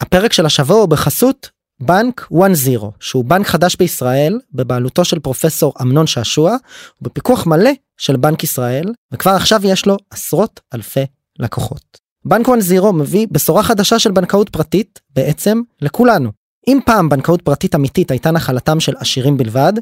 הפרק של השבוע הוא בחסות בנק 1-0 שהוא בנק חדש בישראל בבעלותו של פרופסור אמנון שעשוע ובפיקוח מלא של בנק ישראל וכבר עכשיו יש לו עשרות אלפי לקוחות. בנק 1-0 מביא בשורה חדשה של בנקאות פרטית בעצם לכולנו. אם פעם בנקאות פרטית אמיתית הייתה נחלתם של עשירים בלבד,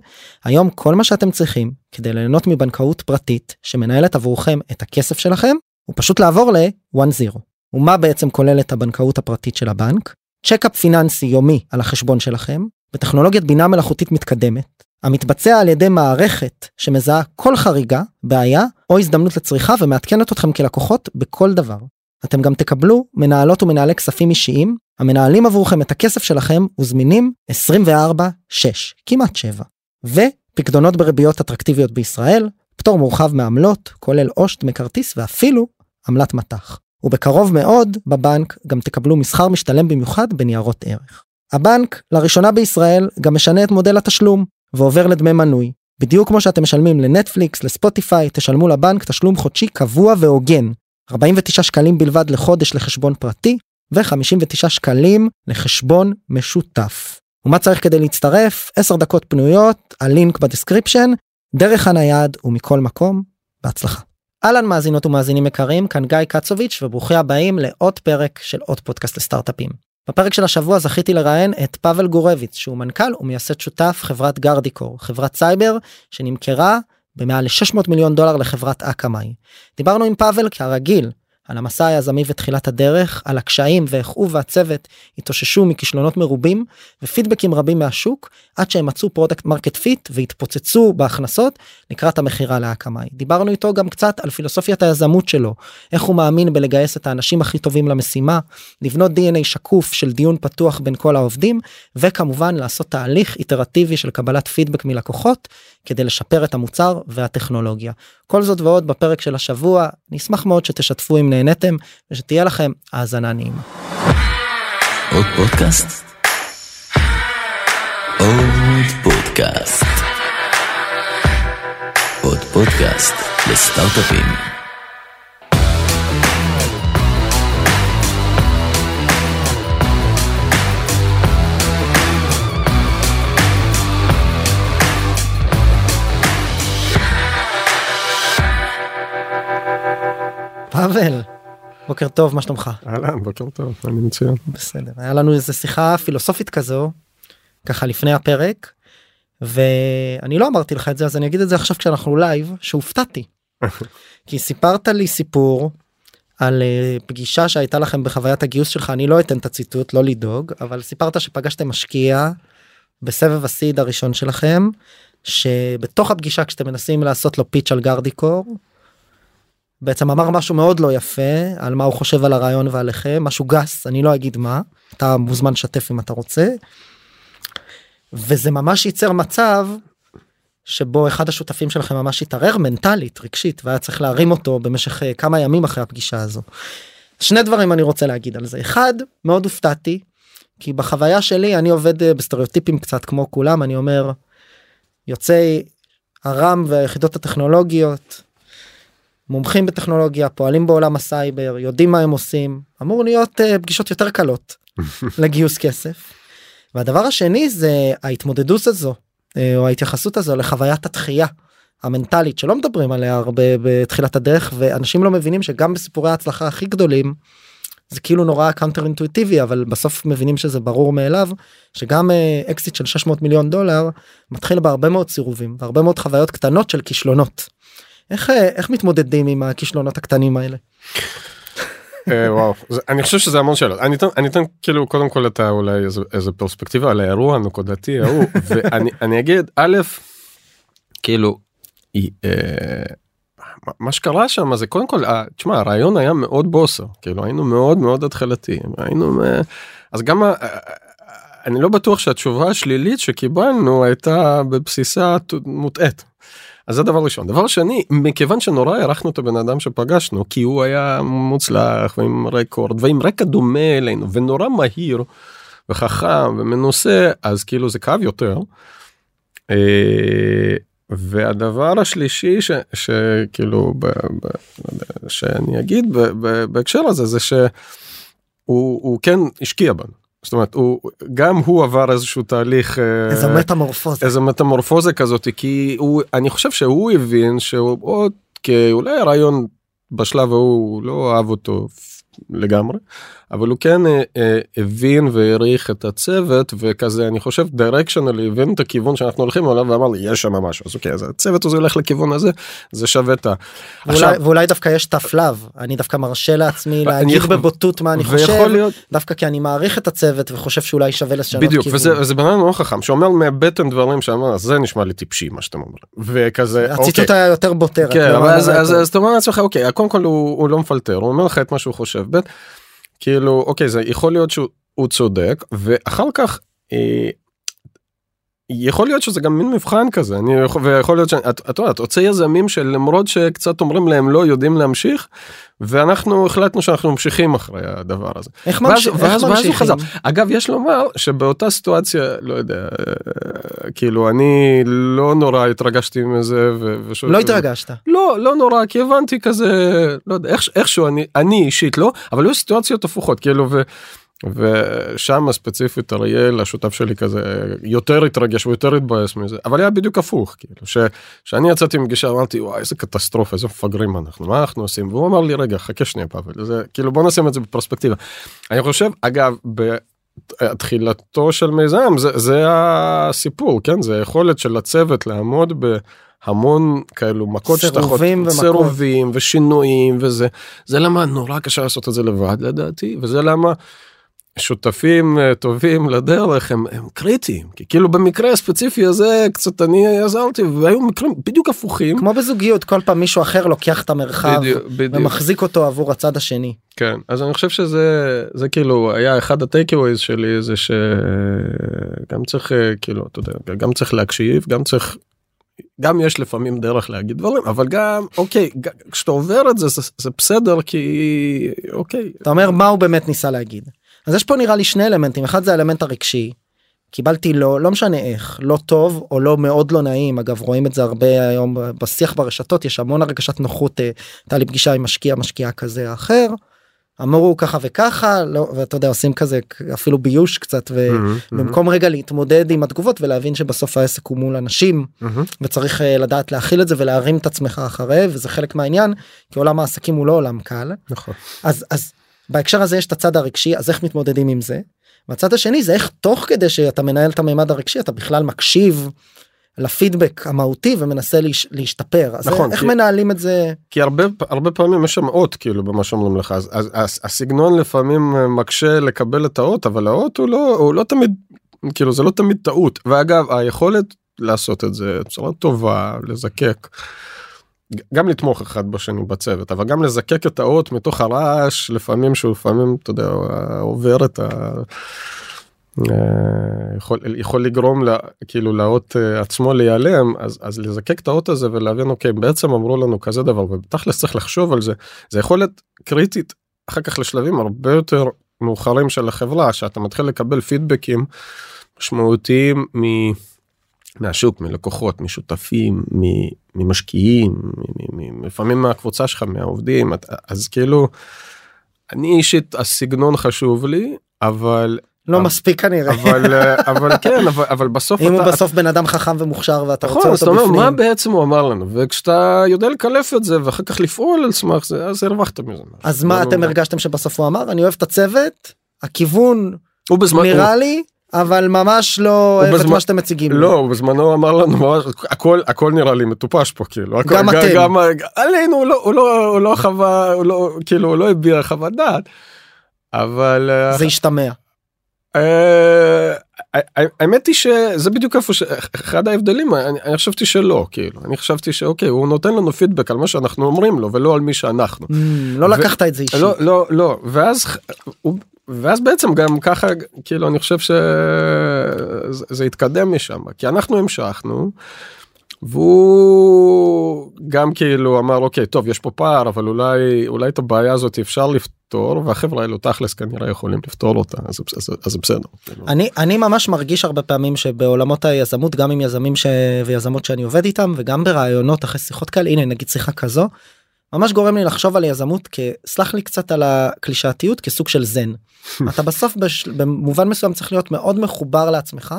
היום כל מה שאתם צריכים כדי ליהנות מבנקאות פרטית שמנהלת עבורכם את הכסף שלכם הוא פשוט לעבור ל-1-0. ומה בעצם כוללת הבנקאות הפרטית של הבנק? צ'קאפ פיננסי יומי על החשבון שלכם בטכנולוגיית בינה מלאכותית מתקדמת המתבצע על ידי מערכת שמזהה כל חריגה, בעיה או הזדמנות לצריכה ומעדכנת אתכם כלקוחות בכל דבר. אתם גם תקבלו מנהלות ומנהלי כספים אישיים המנהלים עבורכם את הכסף שלכם וזמינים 24/6 כמעט 7 ופקדונות בריביות אטרקטיביות בישראל פטור מורחב מעמלות כולל עו"ש וכרטיס ואפילו עמלת מט"ח. ובקרוב מאוד בבנק גם תקבלו מסחר משתלם במיוחד בניירות ערך. הבנק לראשונה בישראל גם משנה את מודל התשלום ועובר לדמי מנוי. בדיוק כמו שאתם משלמים לנטפליקס, לספוטיפיי, תשלמו לבנק תשלום חודשי קבוע והוגן. 49 שקלים בלבד לחודש לחשבון פרטי ו-59 שקלים לחשבון משותף. ומה צריך כדי להצטרף? 10 דקות פנויות, הלינק ב description, דרך הנייד ומכל מקום, בהצלחה. אהלן מאזינות ומאזינים יקרים, כאן גיא קצוביץ' וברוכים הבאים לעוד פרק של עוד פודקאסט לסטארט-אפים. בפרק של השבוע זכיתי לראיין את פאבל גורביץ שהוא מנכ"ל ומייסד שותף חברת Guardicore, חברת סייבר שנמכרה במעל ל-600 מיליון דולר לחברת Akamai. דיברנו עם פאבל כרגיל על המסע היזמי ותחילת הדרך, על הקשיים ואיך הוא והצוות התאוששו מכישלונות מרובים ופידבקים רבים מהשוק עד שהם מצאו product market fit והתפוצצו בהכנסות לקראת המכירה ל Akamai. דיברנו איתו גם קצת על פילוסופיית היזמות שלו, איך הוא מאמין בלגייס את האנשים הכי טובים למשימה, לבנות DNA שקוף של דיון פתוח בין כל העובדים וכמובן לעשות תהליך איטרטיבי של קבלת פידבק מלקוחות כדי לשפר את המוצר והטכנולוגיה. כל זאת ועוד בפרק של השבוע, נשמח מאוד שתשתפו אם נהניתם ושתהיה לכם האזנה נעימה. עוד פודקאסט? עוד פודקאסט. עוד פודקאסט לסטארט-אפים. פאבל, בוקר טוב, מה שלומך? אהלן, בוקר טוב, אני מצוין. בסדר, היה לנו איזה שיחה פילוסופית כזו, ככה לפני הפרק, ואני לא אמרתי לך את זה, אז אני אגיד את זה עכשיו כשאנחנו live, שהופתעתי. כי סיפרת לי סיפור על uh, פגישה שהייתה לכם בחוויית הגיוס שלך, אני לא אתן את הציטוט, לא לדאוג, אבל סיפרת שפגשתם משקיע בסבב ה seed הראשון שלכם, שבתוך הפגישה כשאתם מנסים לעשות לו pitch על Guardicore, בעצם אמר משהו מאוד לא יפה על מה הוא חושב על הרעיון ועליכם משהו גס אני לא אגיד מה אתה מוזמן לשתף אם אתה רוצה. וזה ממש ייצר מצב שבו אחד השותפים שלכם ממש התערער מנטלית רגשית והיה צריך להרים אותו במשך אה, כמה ימים אחרי הפגישה הזו. שני דברים אני רוצה להגיד על זה אחד מאוד הופתעתי כי בחוויה שלי אני עובד אה, בסטריאוטיפים קצת כמו כולם אני אומר יוצאי הרמ"ם והיחידות הטכנולוגיות מומחים בטכנולוגיה פועלים בעולם הסייבר יודעים מה הם עושים אמור להיות uh, פגישות יותר קלות לגיוס כסף. והדבר השני זה ההתמודדות הזו uh, או ההתייחסות הזו לחוויית הדחייה המנטלית שלא מדברים עליה הרבה בתחילת הדרך ואנשים לא מבינים שגם בסיפורי ההצלחה הכי גדולים זה כאילו נורא counter אינטואיטיבי אבל בסוף מבינים שזה ברור מאליו שגם אקזיט uh, של 600 מיליון דולר מתחיל בהרבה מאוד סירובים והרבה מאוד חוויות קטנות של כישלונות. איך אה, איך מתמודדים עם הכישלונות הקטנים האלה. אה, וואו אני חושב שזה המון שאלות אני אתן אני אתן כאילו קודם כל אתה אולי איזה, איזה פרספקטיבה על האירוע הנקודתי ההוא ואני אני אגיד א' כאילו אה, מה שקרה שם זה קודם כל תשמע הרעיון היה מאוד בוסר כאילו היינו מאוד מאוד התחלתיים היינו אז גם אני לא בטוח שהתשובה השלילית שקיבלנו הייתה בבסיסה מוטעית. אז זה דבר ראשון. דבר שני, מכיוון שנורא הערכנו את הבן אדם שפגשנו, כי הוא היה מוצלח ועם רקורד ועם רקע דומה אלינו ונורא מהיר וחכם ומנוסה, אז כאילו זה כאב יותר. אה, והדבר השלישי ש, שכאילו ב, ב, שאני אגיד ב, ב, בהקשר הזה זה שהוא כן השקיע בנו. זאת אומרת הוא גם הוא עבר איזשהו תהליך אה, איזה מטמורפוזה. איזה מטמורפוזה כזאת כי הוא אני חושב שהוא הבין שהוא עוד כאולי הרעיון בשלב ההוא הוא לא אהב אותו לגמרי אבל הוא כן אה, אה, הבין והעריך את הצוות וכזה אני חושב דירקשנלי הבין את הכיוון שאנחנו הולכים עליו ואמר לי יש שם משהו אז אוקיי אז הצוות הזה הולך לכיוון הזה זה שווה את ה... ואולי, ואולי דווקא יש love אני דווקא מרשה לעצמי להגיד יכול- בבוטות מה אני חושב להיות דווקא כי אני מעריך את הצוות וחושב שאולי שווה לשנות בדיוק כיוון. וזה וזה בן אדם מאוד חכם שאומר מהבטן דברים שאמר זה נשמע לי טיפשי מה שאתם אומרים וכזה אוקיי. הציטוט היה יותר בוטר. כן אבל אז, אז, אתה אומר לעצמך אוקיי קודם כל הוא, הוא לא מפלטר הוא אומר לך את מה שהוא חושב ב' כאילו אוקיי זה יכול להיות שהוא הוא צודק ואחר כך. יכול להיות שזה גם מין מבחן כזה אני יכול ויכול להיות שאת את יודעת רוצה יזמים שלמרות שקצת אומרים להם לא יודעים להמשיך ואנחנו החלטנו שאנחנו ממשיכים אחרי הדבר הזה. איך ואז- ממש- איך ואז- ואז הוא ממשיכים? חזר. אגב יש לומר שבאותה סיטואציה לא יודע כאילו אני לא נורא התרגשתי מזה ו- ושוב- לא התרגשת. לא לא נורא כי הבנתי כזה לא יודע איך, איכשהו אני אני אישית לא אבל היו סיטואציות הפוכות כאילו ו, ושם ספציפית אריאל השותף שלי כזה יותר התרגש ויותר התבאס מזה אבל היה בדיוק הפוך כאילו ש, שאני יצאתי מפגישה אמרתי וואי איזה קטסטרופה איזה מפגרים אנחנו מה אנחנו עושים והוא אמר לי רגע חכה שנייה פאבל זה כאילו בוא נשים את זה בפרספקטיבה. אני חושב אגב. ב, תחילתו של מיזם זה זה הסיפור כן זה היכולת של הצוות לעמוד בהמון כאלו מכות שטחות סירובים ומכות. סירובים ושינויים וזה זה למה נורא קשה לעשות את זה לבד לדעתי וזה למה שותפים אה, טובים לדרך הם, הם קריטיים כי כאילו במקרה הספציפי הזה קצת אני עזרתי והיו מקרים בדיוק הפוכים. כמו בזוגיות כל פעם מישהו אחר לוקח את המרחב בדיוק, בדיוק. ומחזיק אותו עבור הצד השני. כן אז אני חושב שזה זה כאילו היה אחד הטייקווייז שלי זה שגם צריך אה, כאילו אתה יודע גם צריך להקשיב גם צריך. גם יש לפעמים דרך להגיד דברים אבל גם אוקיי כשאתה עובר את זה זה, זה בסדר כי אוקיי אתה אומר מה הוא באמת ניסה להגיד. אז יש פה נראה לי שני אלמנטים אחד זה האלמנט הרגשי. קיבלתי לא לא משנה איך לא טוב או לא מאוד לא נעים אגב רואים את זה הרבה היום בשיח ברשתות יש המון הרגשת נוחות אה, הייתה לי פגישה עם משקיע משקיעה כזה או אחר. אמרו ככה וככה לא ואתה יודע עושים כזה אפילו ביוש קצת ובמקום רגע להתמודד עם התגובות ולהבין שבסוף העסק הוא מול אנשים מהמם. וצריך אה, לדעת להכיל את זה ולהרים את עצמך אחרי וזה חלק מהעניין כי עולם העסקים הוא לא עולם קל נכון. אז אז בהקשר הזה יש את הצד הרגשי אז איך מתמודדים עם זה. והצד השני זה איך תוך כדי שאתה מנהל את המימד הרגשי אתה בכלל מקשיב לפידבק המהותי ומנסה להש, להשתפר אז נכון, איך כי- מנהלים את זה כי הרבה הרבה פעמים יש שם אות כאילו במה שאומרים לך אז, אז, אז הסגנון לפעמים אה, מקשה לקבל את האות אבל האות הוא לא הוא לא תמיד כאילו זה לא תמיד טעות ואגב היכולת לעשות את זה בצורה טובה לזקק. גם לתמוך אחד בשני בצוות אבל גם לזקק את האות מתוך הרעש לפעמים שהוא לפעמים אתה יודע עובר את ה... אה, יכול, יכול לגרום לה, כאילו לאות אה, עצמו להיעלם אז אז לזקק את האות הזה ולהבין אוקיי בעצם אמרו לנו כזה דבר ובתכלס צריך לחשוב על זה. זה יכולת קריטית אחר כך לשלבים הרבה יותר מאוחרים של החברה שאתה מתחיל לקבל פידבקים משמעותיים מ... מהשוק מלקוחות משותפים ממשקיעים לפעמים מהקבוצה שלך מהעובדים אז כאילו אני אישית הסגנון חשוב לי אבל לא מספיק כנראה אבל אה, אבל כן אבל אבל בסוף אם הוא אתה- בסוף בן אדם חכם ומוכשר ואתה רוצה נכון אותו אומר מה בפנים בעצם הוא אמר לנו וכשאתה יודע לקלף את זה ואחר כך לפעול על סמך זה אז הרווחת מזה. משהו. אז מה לא- אתם הרגשתם שבסוף הוא אמר אני אוהב את הצוות הכיוון הוא בזמן נראה לי אבל ממש לא אוהב את מה שאתם מציגים. לא הוא בזמנו אמר לנו ממש הכל הכל נראה לי מטופש פה כאילו הכל- גם אתם. גם עלינו הוא לא הוא לא הוא לא חווה הוא לא כאילו הוא לא הביע חוות דעת. אבל אה, זה השתמע. אה, האמת היא שזה בדיוק איפה שאחד ההבדלים אני, אני חשבתי שלא כאילו אני חשבתי שאוקיי הוא נותן לנו פידבק על מה שאנחנו אומרים לו ולא על מי שאנחנו. Mm, לא ו- לקחת את זה אישית. לא לא לא ואז הוא- ואז בעצם גם ככה כאילו אני חושב שזה זה התקדם משם כי אנחנו המשכנו. והוא גם כאילו אמר אוקיי טוב יש פה פער אבל אולי אולי את הבעיה הזאת אפשר לפתור והחברה האלו תכלס כנראה יכולים לפתור אותה אז, אז, אז בסדר. אני אני ממש מרגיש הרבה פעמים שבעולמות היזמות גם עם יזמים ש... ויזמות שאני עובד איתם וגם ברעיונות אחרי שיחות כאלה הנה נגיד שיחה כזו. ממש גורם לי לחשוב על יזמות כסלח לי קצת על הקלישאתיות כסוג של זן. אתה בסוף בש... במובן מסוים צריך להיות מאוד מחובר לעצמך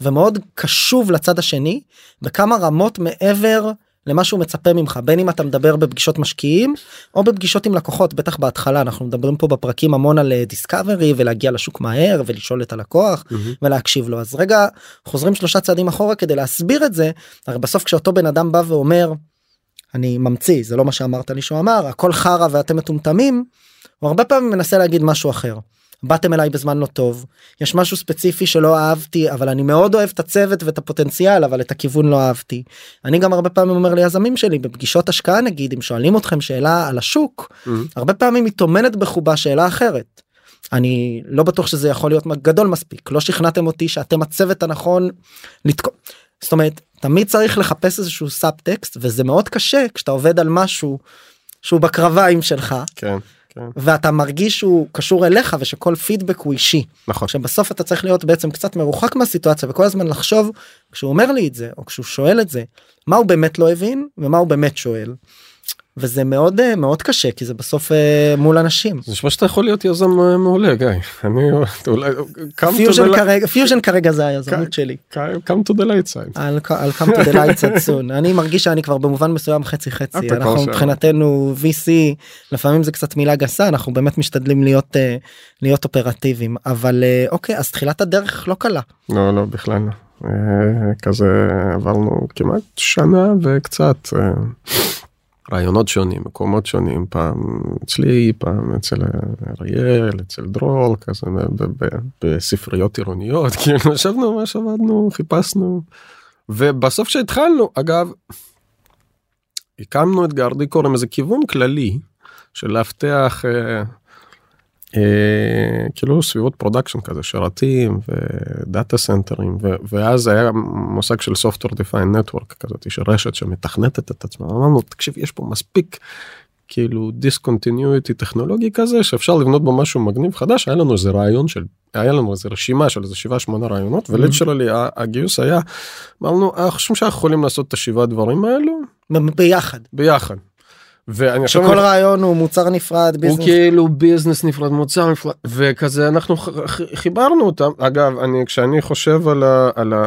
ומאוד קשוב לצד השני בכמה רמות מעבר למה שהוא מצפה ממך בין אם אתה מדבר בפגישות משקיעים או בפגישות עם לקוחות בטח בהתחלה אנחנו מדברים פה בפרקים המון על דיסקאברי ולהגיע לשוק מהר ולשאול את הלקוח Mm-hmm. ולהקשיב לו אז רגע חוזרים שלושה צעדים אחורה כדי להסביר את זה הרי בסוף כשאותו בן אדם בא ואומר אני ממציא זה לא מה שאמרת לי שהוא אמר הכל חרא ואתם מטומטמים הוא הרבה פעמים מנסה להגיד משהו אחר. באתם אליי בזמן לא טוב יש משהו ספציפי שלא אהבתי אבל אני מאוד אוהב את הצוות ואת הפוטנציאל אבל את הכיוון לא אהבתי. אני גם הרבה פעמים אומר ליזמים שלי בפגישות השקעה נגיד אם שואלים אתכם שאלה על השוק Mm-hmm. הרבה פעמים היא טומנת בחובה שאלה אחרת. אני לא בטוח שזה יכול להיות גדול מספיק לא שכנעתם אותי שאתם הצוות הנכון. לתקו... זאת אומרת תמיד צריך לחפש איזשהו סאב טקסט וזה מאוד קשה כשאתה עובד על משהו שהוא בקרביים שלך כן, כן, ואתה מרגיש שהוא קשור אליך ושכל פידבק הוא אישי נכון. שבסוף אתה צריך להיות בעצם קצת מרוחק מהסיטואציה וכל הזמן לחשוב כשהוא אומר לי את זה או כשהוא שואל את זה מה הוא באמת לא הבין ומה הוא באמת שואל. וזה מאוד אה, מאוד קשה כי זה בסוף אה, מול אנשים. זה נשמע שאתה יכול להיות יזם אה, מעולה גיא. אני אולי פיוז'ן כרגע פיוז'ן כרגע זה היזמות שלי. come to the light side. על על come to the light side soon. אני מרגיש שאני כבר במובן מסוים חצי חצי אנחנו. מבחינתנו VC לפעמים זה קצת מילה גסה אנחנו באמת משתדלים להיות להיות אופרטיביים אבל אוקיי אז תחילת הדרך לא קלה. לא לא בכלל לא. כזה עברנו כמעט שנה וקצת רעיונות שונים מקומות שונים פעם אצלי פעם אצל אריאל אצל דרור כזה בספריות עירוניות כאילו ישבנו ממש עבדנו חיפשנו ובסוף שהתחלנו אגב הקמנו את Guardicore עם איזה כיוון כללי של לאבטח אה, כאילו סביבות production כזה שרתים ו data centerים ואז היה מושג של software defined network כזאת של רשת שמתכנתת את עצמה אמרנו תקשיב יש פה מספיק כאילו discontinuity טכנולוגי כזה שאפשר לבנות בו משהו מגניב חדש היה לנו איזה רעיון של היה לנו איזה רשימה של איזה שבעה שמונה רעיונות ו literally הגיוס היה אמרנו אנחנו חושבים שאנחנו יכולים לעשות את השבעה דברים האלו ביחד. ביחד. ואני עכשיו שכל רעיון הוא מוצר נפרד הוא business. כאילו business נפרד מוצר נפרד וכזה אנחנו חיברנו אותם אגב אני כשאני חושב על ה... על ה...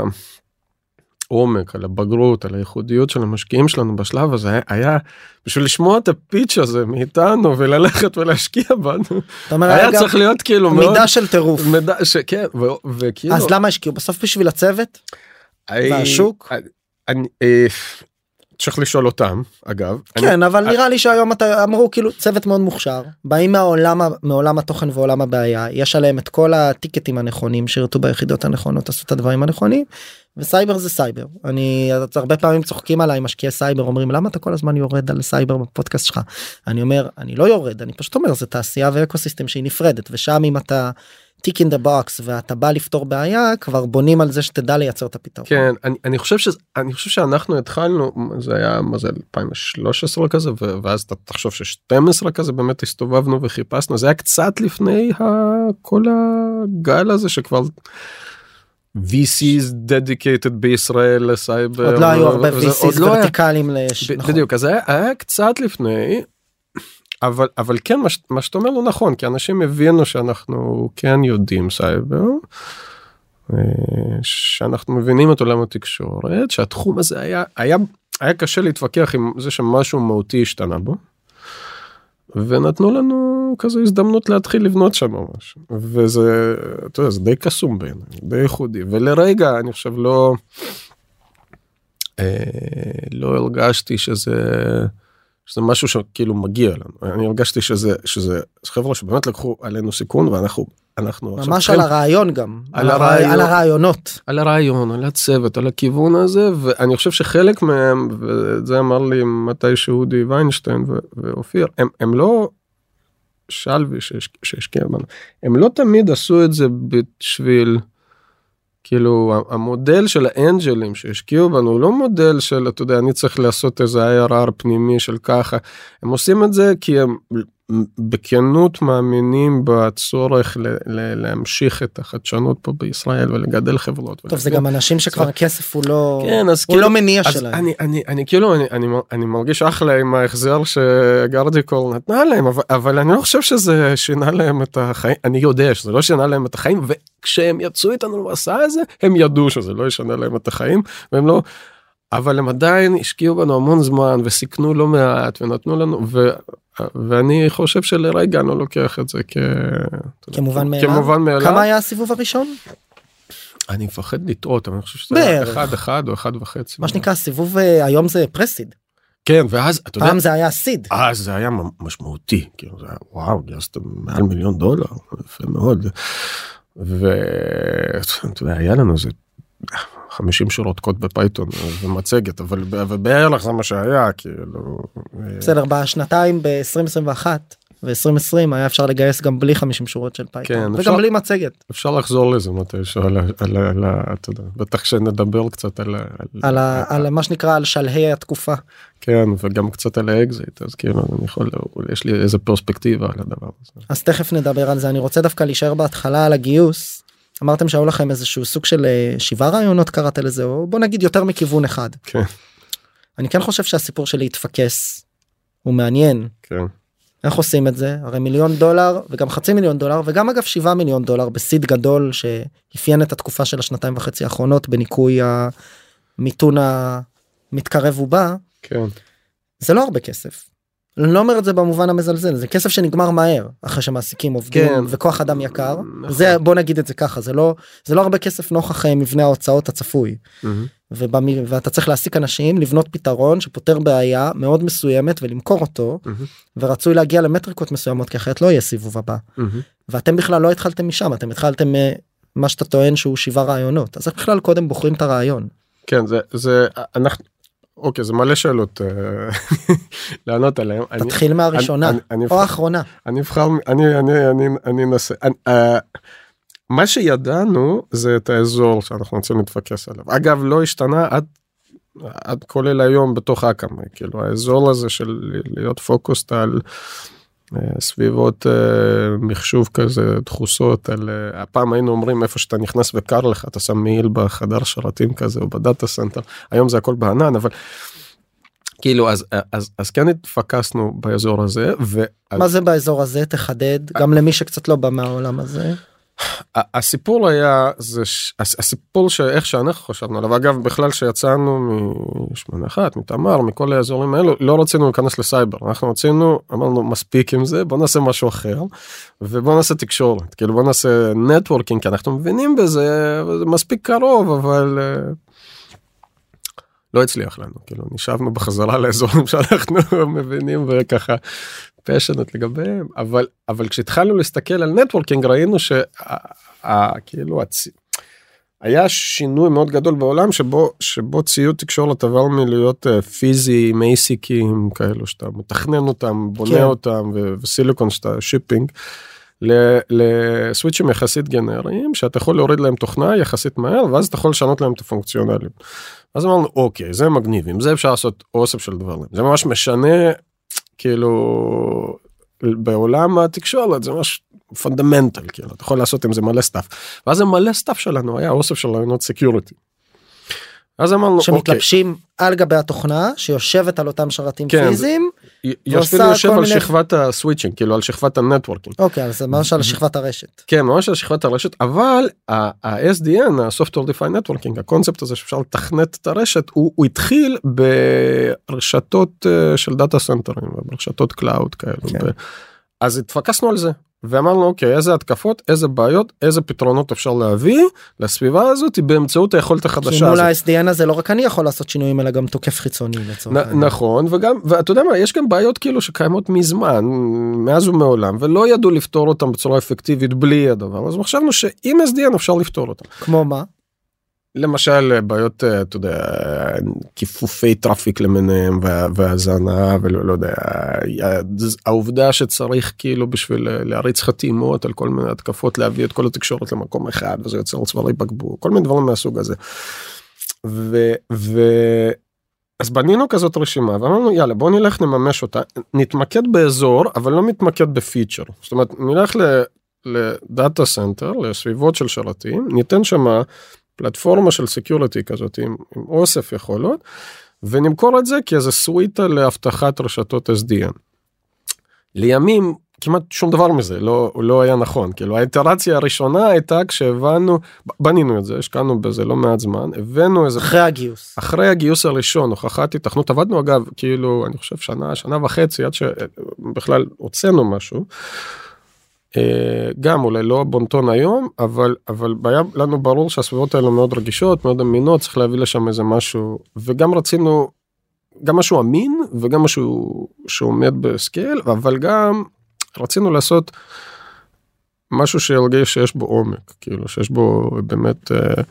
עומק על הבגרות על הייחודיות של המשקיעים שלנו בשלב הזה היה, בשביל לשמוע את ה pitch הזה מאיתנו וללכת ולהשקיע בנו היה אגב, צריך להיות כאילו מאוד מידה של טירוף. מידה שכן ו- וכאילו אז למה השקיעו בסוף בשביל הצוות? אני- והשוק? אני אה, צריך לשאול אותם אגב. אני- כן אבל נראה לי שהיום אתה אמרו כאילו צוות מאוד מוכשר. באים מהעולם מעולם התוכן ועולם הבעיה יש עליהם את כל ה tickים הנכונים שירתו ביחידות הנכונות עשו את הדברים הנכונים וסייבר זה סייבר. אני הרבה פעמים צוחקים עליי משקיעי סייבר אומרים למה אתה כל הזמן יורד על סייבר בפודקאסט שלך? אני אומר אני לא יורד אני פשוט אומר זה תעשייה ואקוסיסטם שהיא נפרדת ושם אם אתה ticking the box ואתה בא לפתור בעיה כבר בונים על זה שתדע לייצר את הפתרון. כן אני, אני חושב שזה אני חושב שאנחנו התחלנו זה היה מה זה 2013 כזה ואז אתה תחשוב ש12 כזה באמת הסתובבנו וחיפשנו זה היה קצת לפני ה, כל הגל הזה שכבר. VCs dedicated בישראל לסייבר עוד לא היו הרבה VCs לא ורטיקליים נכון. בדיוק אז היה קצת לפני אבל אבל כן מה, מה שאתה אומר לא נכון כי אנשים הבינו שאנחנו כן יודעים סייבר. אה, שאנחנו מבינים את עולם התקשורת שהתחום הזה היה היה היה קשה להתווכח עם זה שמשהו מהותי השתנה בו. ונתנו לנו כזה הזדמנות להתחיל לבנות שם משהו וזה אתה יודע, זה די קסום בעיניי די ייחודי ולרגע אני חושב לא אה, לא הרגשתי שזה שזה משהו שכאילו מגיע לנו אני הרגשתי שזה שזה חברה שבאמת לקחו עלינו סיכון ואנחנו אנחנו ממש על הרעיון גם על על, הרעי- הרעיון. על הרעיונות על הרעיון על הצוות על הכיוון הזה ואני חושב שחלק מהם ואת זה אמר לי מתי שאודי ויינשטיין ו- ואופיר הם, הם לא שלוי שהש- שהשקיע בנו הם לא תמיד עשו את זה בשביל כאילו המודל של האנג'לים שהשקיעו בנו הוא לא מודל של אתה יודע אני צריך לעשות איזה IRR פנימי של ככה. הם עושים את זה כי הם בכנות מאמינים בצורך ל- ל- להמשיך את החדשנות פה בישראל ולגדל חברות. טוב זה ולגדל- גם אנשים שכבר הכסף הוא לא כן אז הוא כאילו לא מניע אז שלהם. אני אני אני כאילו אני אני אני מרגיש אחלה עם ההחזר שגרדיקול נתנה להם אבל אבל אני לא חושב שזה שינה להם את החיים אני יודע שזה לא שינה להם את החיים וכשהם יצאו איתנו למסע הזה הם ידעו שזה לא ישנה להם את החיים והם לא. אבל הם עדיין השקיעו בנו המון זמן וסיכנו לא מעט ונתנו לנו ו, ואני חושב שלרגע אני לא לוקח את זה כ... כמובן מאליו. כמובן מאליו. כמה היה הסיבוב הראשון? אני מפחד לטעות אבל אני חושב שזה בערך. אחד אחד או אחד וחצי. מה שנקרא סיבוב אה, היום זה פרסיד. כן ואז אתה יודע פעם זה היה סיד. אז זה היה משמעותי כאילו זה היה וואו גייסתם מעל מיליון דולר יפה מאוד. ואתה יודע היה לנו איזה 50 שורות קוד ב Python ומצגת אבל בערך זה מה שהיה כאילו. בסדר בשנתיים ב-2021 ו-2020 היה אפשר לגייס גם בלי 50 שורות של Python כן, וגם אפשר- בלי מצגת אפשר לחזור לזה מתישהו על ה... על ה- על ה- אתה יודע, בטח שנדבר קצת על ה... על, ה, על מה שנקרא על שלהי התקופה. כן וגם קצת על האקזיט אז כאילו אני יכול יש לי איזה פרספקטיבה על הדבר הזה. אז תכף נדבר על זה אני רוצה דווקא להישאר בהתחלה על הגיוס. אמרתם שהיו לכם איזשהו סוג של אה, שבעה רעיונות קראת לזה או בוא נגיד יותר מכיוון אחד. כן. אני כן חושב שהסיפור של להתפקס הוא מעניין. כן. איך עושים את זה? הרי מיליון דולר וגם חצי מיליון דולר וגם אגב שבעה מיליון דולר בסיד גדול שאפיין את התקופה של השנתיים וחצי האחרונות בניכוי המיתון המתקרב ובא. כן. זה לא הרבה כסף. אני לא אומר את זה במובן המזלזל זה כסף שנגמר מהר אחרי שמעסיקים עובדים כן. וכוח אדם יקר נכון. זה בוא נגיד את זה ככה זה לא זה לא הרבה כסף נוכח אה, מבנה ההוצאות הצפוי מהמם. ובמ... ואתה צריך להעסיק אנשים לבנות פתרון שפותר בעיה מאוד מסוימת ולמכור אותו מהמם. ורצוי להגיע למטריקות מסוימות כי אחרת לא יהיה סיבוב הבא מהמם. ואתם בכלל לא התחלתם משם אתם התחלתם אה, מה שאתה טוען שהוא שבעה רעיונות אז איך בכלל קודם בוחרים את הרעיון כן זה זה אנחנו אוקיי זה מלא שאלות אה, לענות עליהם. אני- תתחיל מהראשונה אני- אני- או האחרונה. אני אבחר אני אני אני אני אנסה. אני, אה, מה שידענו זה את האזור שאנחנו רוצים להתפקס עליו. אגב לא השתנה עד עד כולל היום בתוך Akamai כאילו האזור הזה של להיות focused על סביבות אה, מחשוב כזה דחוסות על אה, הפעם היינו אומרים איפה שאתה נכנס וקר לך אתה שם מעיל בחדר שרתים כזה או ב data center היום זה הכל בענן אבל. כאילו אז אז אז כן התפקסנו באזור הזה ואז מה זה באזור הזה תחדד גם למי שקצת לא בא מהעולם הזה הסיפור היה זה הסיפור שאיך שאנחנו חשבנו עליו אגב בכלל שיצאנו מ-81 מתמר מכל האזורים האלו לא רצינו להיכנס לסייבר אנחנו רצינו אמרנו מספיק עם זה בוא נעשה משהו אחר ובוא נעשה תקשורת כאילו בוא נעשה נטוורקינג כי אנחנו מבינים בזה וזה מספיק קרוב אבל. אה, לא הצליח לנו כאילו נשאבנו בחזרה לאזורים שאנחנו מבינים וככה passionate לגביהם אבל אבל כשהתחלנו להסתכל על networking ראינו שכאילו הצ... היה שינוי מאוד גדול בעולם שבו שבו ציוד תקשורת עבר מלהיות אה, פיזי עם ASIC ים כאלו שאתה מתכנן אותם בונה כן. אותם ו- וסיליקון שאתה shipping. לסוויצ'ים יחסית גנריים שאתה יכול להוריד להם תוכנה יחסית מהר ואז אתה יכול לשנות להם את הפונקציונליות. אז אמרנו אוקיי זה מגניב עם זה אפשר לעשות אוסף של דברים זה ממש משנה כאילו בעולם התקשורת זה ממש fundamental כאילו אתה יכול לעשות עם זה מלא stuff ואז המלא stuff שלנו היה אוסף של רעיונות security. אז אמרנו אוקיי שמתלבשים על גבי התוכנה שיושבת על אותם שרתים כן, פיזיים יושבים ועושה יושב על מיני- שכבת ה switching כאילו על שכבת ה networking. אוקיי אז זה ממש על שכבת הרשת כן ממש על שכבת הרשת אבל ה-SDN ה-Software Defined Networking הקונספט הזה שאפשר לתכנת את הרשת הוא, הוא התחיל ברשתות אה, של data center ים ברשתות cloud כאלו כן. אז התפקסנו על זה ואמרנו אוקיי איזה התקפות איזה בעיות איזה פתרונות אפשר להביא לסביבה הזאת באמצעות היכולת כי החדשה מול הזאת. ה-SDN הזה לא רק אני יכול לעשות שינויים אלא גם תוקף חיצוני לצורך. נכון וגם ואתה יודע מה יש גם בעיות כאילו שקיימות מזמן מאז ומעולם ולא ידעו לפתור אותם בצורה אפקטיבית בלי הדבר אז חשבנו שעם SDN אפשר לפתור אותם. כמו מה למשל בעיות אה, אתה יודע כיפופי traffic למיניהם וה- והזנה ולא לא יודע העובדה שצריך כאילו בשביל להריץ חתימות על כל מיני התקפות להביא את כל התקשורת למקום אחד וזה יוצר צווארי בקבוק כל מיני דברים מהסוג הזה. ו, ו, אז בנינו כזאת רשימה ואמרנו יאללה בוא נלך נממש אותה נתמקד באזור אבל לא מתמקד ב feature זאת אומרת נלך ל data center לסביבות של שרתים ניתן שמה פלטפורמה של security כזאת עם, עם אוסף יכולות ונמכור את זה כאיזה סוויטה לאבטחת רשתות SDN. לימים כמעט שום דבר מזה לא לא היה נכון כאילו האיטרציה הראשונה הייתה כשהבנו בנינו את זה השקענו בזה לא מעט זמן הבאנו איזה אחרי הגיוס אחרי הגיוס הראשון הוכחת התכנות עבדנו אגב כאילו אני חושב שנה שנה וחצי עד שבכלל הוצאנו משהו. אה, גם אולי לא בונטון היום אבל אבל היה לנו ברור שהסביבות האלה מאוד רגישות מאוד אמינות צריך להביא לשם איזה משהו וגם רצינו גם משהו אמין וגם משהו שעומד בסקייל אבל גם רצינו לעשות משהו שירגיש שיש בו עומק כאילו שיש בו באמת אה,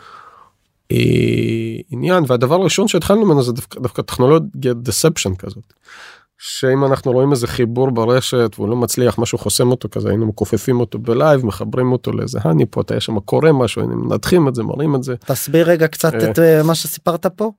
אה, עניין והדבר הראשון שהתחלנו ממנו זה דווקא, דווקא טכנולוגיה deception כזאת. שאם אנחנו רואים איזה חיבור ברשת והוא לא מצליח משהו חוסם אותו כזה היינו מכופפים אותו ב live מחברים אותו לאיזה honeypot היה שם קורה משהו היינו מנתחים את זה מראים את זה. תסביר רגע קצת אה. את אה, מה שסיפרת פה.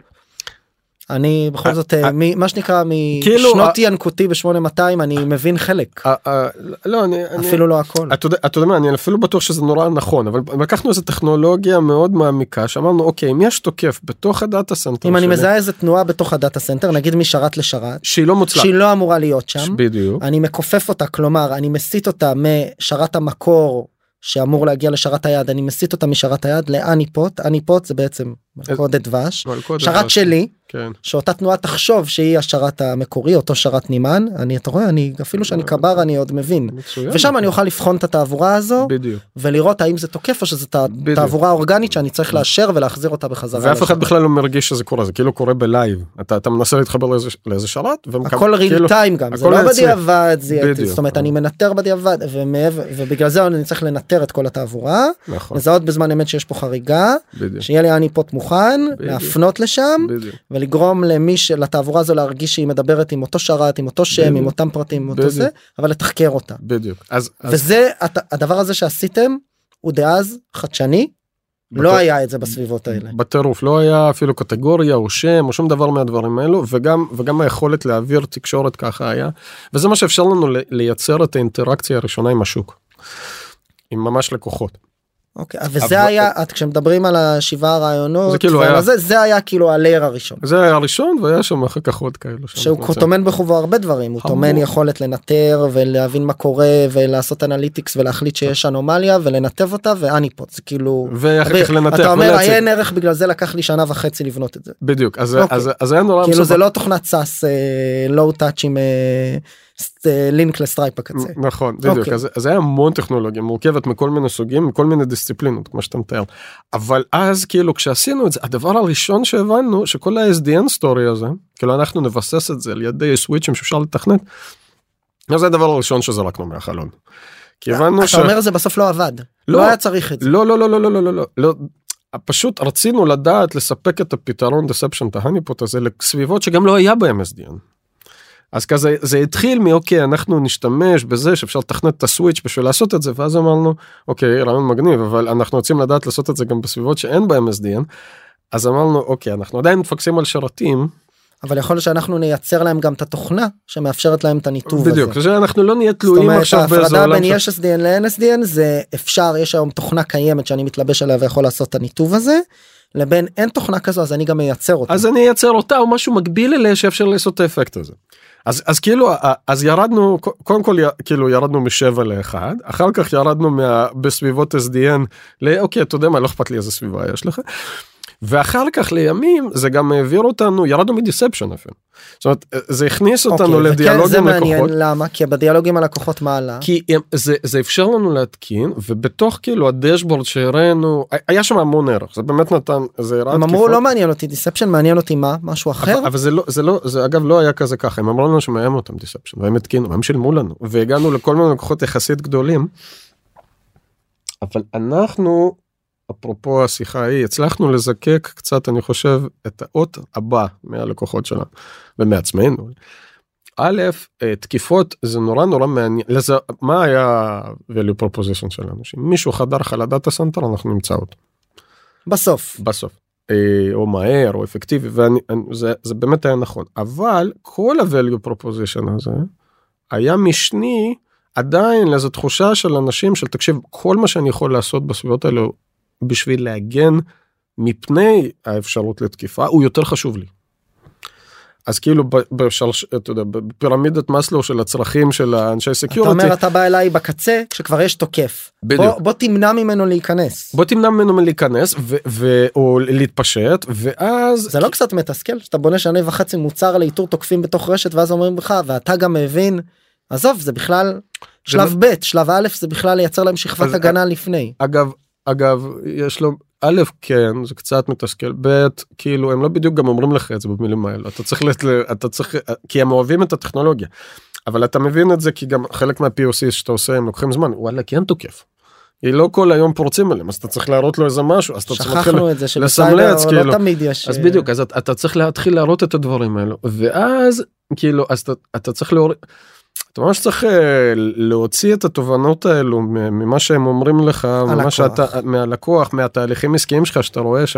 אני בכל זאת אה, אה, מה שנקרא כאילו, משנות ינקותי ב-8200 אני מבין חלק. אה, אה, לא אני אפילו לא הכל. אתה יודע, מה, אני אפילו בטוח שזה נורא נכון, אבל לקחנו איזה טכנולוגיה מאוד מעמיקה, שאמרנו, אוקיי, אם יש תוקף בתוך ה data center אם אני מזהה איזה תנועה בתוך ה data center נגיד משרת לשרת שהיא לא מוצלחת, שהיא לא אמורה להיות שם בדיוק, אני מכופף אותה כלומר אני מסיט אותה משרת המקור שאמור להגיע לשרת היעד אני מסיט אותה משרת היעד ל honeypot honeypot זה בעצם מלכודת דבש שרת שלי כן, שאותה תנועה תחשוב שהיא השרת המקורי אותו שרת נאמן אני אתה רואה אני אפילו שאני קבר אני עוד מבין מצוין, ושם אני אוכל לבחון את התעבורה הזו בדיוק, ולראות האם זה תוקף או בדיוק. תעבורה אורגנית שאני צריך לאשר ולהחזיר אותה בחזרה. ואף אחד. בכלל לא מרגיש שזה קורה, זה כאילו קורה ב live, אתה אתה מנסה להתחבר לאיזה- לאיזה שרת, ומקבל- הכל real כאילו- time גם זה לא. בדיעבד זה- בדיוק. זאת אומרת אני מנטר בדיעבד ומעבר ובגלל זה אני צריך לנטר את כל התעבורה נכון, לזהות בזמן אמת שיש פה חריגה שיהיה לי honeypot מוכן בדיוק. להפנות לשם בדיוק, ולגרום למי שלתעבורה הזו להרגיש שהיא מדברת עם אותו שרת עם אותו שם בדיוק. עם אותם פרטים עם אותו. זה אבל לתחקר אותה בדיוק, אז, אז וזה הת- הדבר הזה שעשיתם הוא דאז חדשני לא בטוח- היה את זה בסביבות האלה. בטירוף לא היה אפילו קטגוריה או שם או שום דבר מהדברים האלו וגם וגם היכולת להעביר תקשורת ככה היה וזה מה שאפשר לנו לייצר את האינטראקציה הראשונה עם השוק. עם ממש לקוחות. אוקיי, וזה אבל- היה, את כשמדברים על השבעה רעיונות, זה כאילו היה- הזה, זה היה כאילו הלייר הראשון. זה היה הראשון והיה שם אחר כך עוד כאלו. שהוא. טומן בחובו הרבה דברים, הוא. טומן יכולת לנטר ולהבין מה קורה ולעשות analytics ולהחליט שיש אנומליה ולנתב אותה ו honeypot זה כאילו, ואחר כך לנתח אתה אומר. עיין ערך בגלל זה לקח לי שנה וחצי לבנות את זה. בדיוק אז אוקיי. אז אז היה נורא כאילו מסובך. זה לא תוכנת SaaS low touch עם אה, לינק ל Stripe בקצה. נכון, בדיוק, okay. אז, אז היה המון טכנולוגיה מורכבת מכל מיני סוגים, מכל מיני דיסציפלינות, כמו שאתה מתאר. אבל אז כאילו כשעשינו את זה, הדבר הראשון שהבנו שכל ה-SDN story הזה, כאילו אנחנו נבסס את זה על ידי סוויצ'ים שאפשר לתכנת, זה הדבר הראשון שזרקנו מהחלון. כי הבנו ש... אתה אומר זה בסוף לא עבד, לא, לא היה צריך את זה. לא, לא, לא, לא, לא, לא, לא. לא. לא. פשוט רצינו לדעת לספק את הפתרון deception to honeypot הזה לסביבות שגם לא היה בהם SDN. אז כזה זה התחיל מאוקיי אנחנו נשתמש בזה שאפשר לתכנת את הסוויץ' בשביל לעשות את זה ואז אמרנו אוקיי רעיון מגניב אבל אנחנו רוצים לדעת לעשות את זה גם בסביבות שאין בהם SDN. אז אמרנו אוקיי אנחנו עדיין מפקסים על שרתים אבל יכול להיות שאנחנו נייצר להם גם את התוכנה שמאפשרת להם את הניתוב בדיוק הזה. שאנחנו לא נהיה זאת תלויים אומרת עכשיו באיזה ההפרדה עולם בין של- יש SDN ל-NSDN זה אפשר יש היום תוכנה קיימת שאני מתלבש עליה ויכול לעשות את הניתוב הזה לבין אין תוכנה כזו אז אני גם מייצר אותה. אז אני אייצר אותה או משהו מקביל אליה שאפשר לעשות את האפקט הזה. אז אז כאילו אז ירדנו קודם כל כאילו ירדנו משבע לאחד אחר כך ירדנו מה, בסביבות SDN לאוקיי אתה יודע מה לא אכפת לי איזה סביבה יש לך. ואחר כך לימים זה גם העביר אותנו ירדנו מ deception אפילו. זאת אומרת זה הכניס אותנו אוקיי, וכן, לדיאלוג עם מעניין לקוחות. למה כי בדיאלוגים עם הלקוחות מה עלה. כי הם, זה, זה אפשר לנו להתקין ובתוך כאילו ה dashboard שהראינו היה שם המון ערך זה באמת נתן זה הראה הם אמרו. לא מעניין אותי deception מעניין אותי מה משהו אחר. אבל, אבל זה לא זה לא זה אגב לא היה כזה ככה הם אמרו לנו שמאיים אותם deception והם התקינו והם שילמו לנו והגענו לכל מיני לקוחות יחסית גדולים. אבל אנחנו אפרופו השיחה ההיא הצלחנו לזקק קצת אני חושב את האות הבא מהלקוחות שלנו ומעצמנו. א', אה, תקיפות זה נורא נורא מעניין לזה מה היה value proposition שלנו? שאם מישהו חדר לך ל data center אנחנו נמצא אותו. בסוף. בסוף. אה, או מהר או אפקטיבי ואני אני- זה, זה באמת היה נכון. אבל כל ה-value proposition הזה היה משני עדיין לאיזו תחושה של אנשים של תקשיב כל מה שאני יכול לעשות בסביבות האלו בשביל להגן מפני האפשרות לתקיפה הוא יותר חשוב לי. אז כאילו בשלש, אתה יודע, בפירמידת מאסלו של הצרכים של האנשי אתה סקיורטי אומר אתה בא אליי בקצה כשכבר יש תוקף. בדיוק. בוא, בוא תמנע ממנו להיכנס. בוא תמנע ממנו מלהיכנס ו- ו- או להתפשט ואז זה לא קצת מתסכל שאתה בונה שנה וחצי מוצר לאיתור תוקפים בתוך רשת ואז אומרים לך ואתה גם מבין עזוב זה בכלל שלב ב' שלב א' זה בכלל לייצר להם שכבת הגנה לפני. אגב אגב יש לו א' כן זה קצת מתסכל ב' כאילו הם לא בדיוק גם אומרים לך את זה במילים האלו אתה צריך לת... אתה צריך כי הם אוהבים את הטכנולוגיה. אבל אתה מבין את זה כי גם חלק מה-POC שאתה עושה הם לוקחים זמן וואלה כן תוקף. היא לא כל היום פורצים עליהם אז אתה צריך להראות לו איזה משהו אז אתה צריך להתחיל לסמלץ, לא כאילו. תמיד יש. אז אה, בדיוק אז אתה, אתה צריך להתחיל להראות את הדברים האלו ואז כאילו אז אתה, אתה צריך להוריד. אתה ממש צריך אה, להוציא את התובנות האלו ממה שהם אומרים לך ממה. שאתה מהלקוח מהתהליכים עסקיים שלך שאתה רואה ש...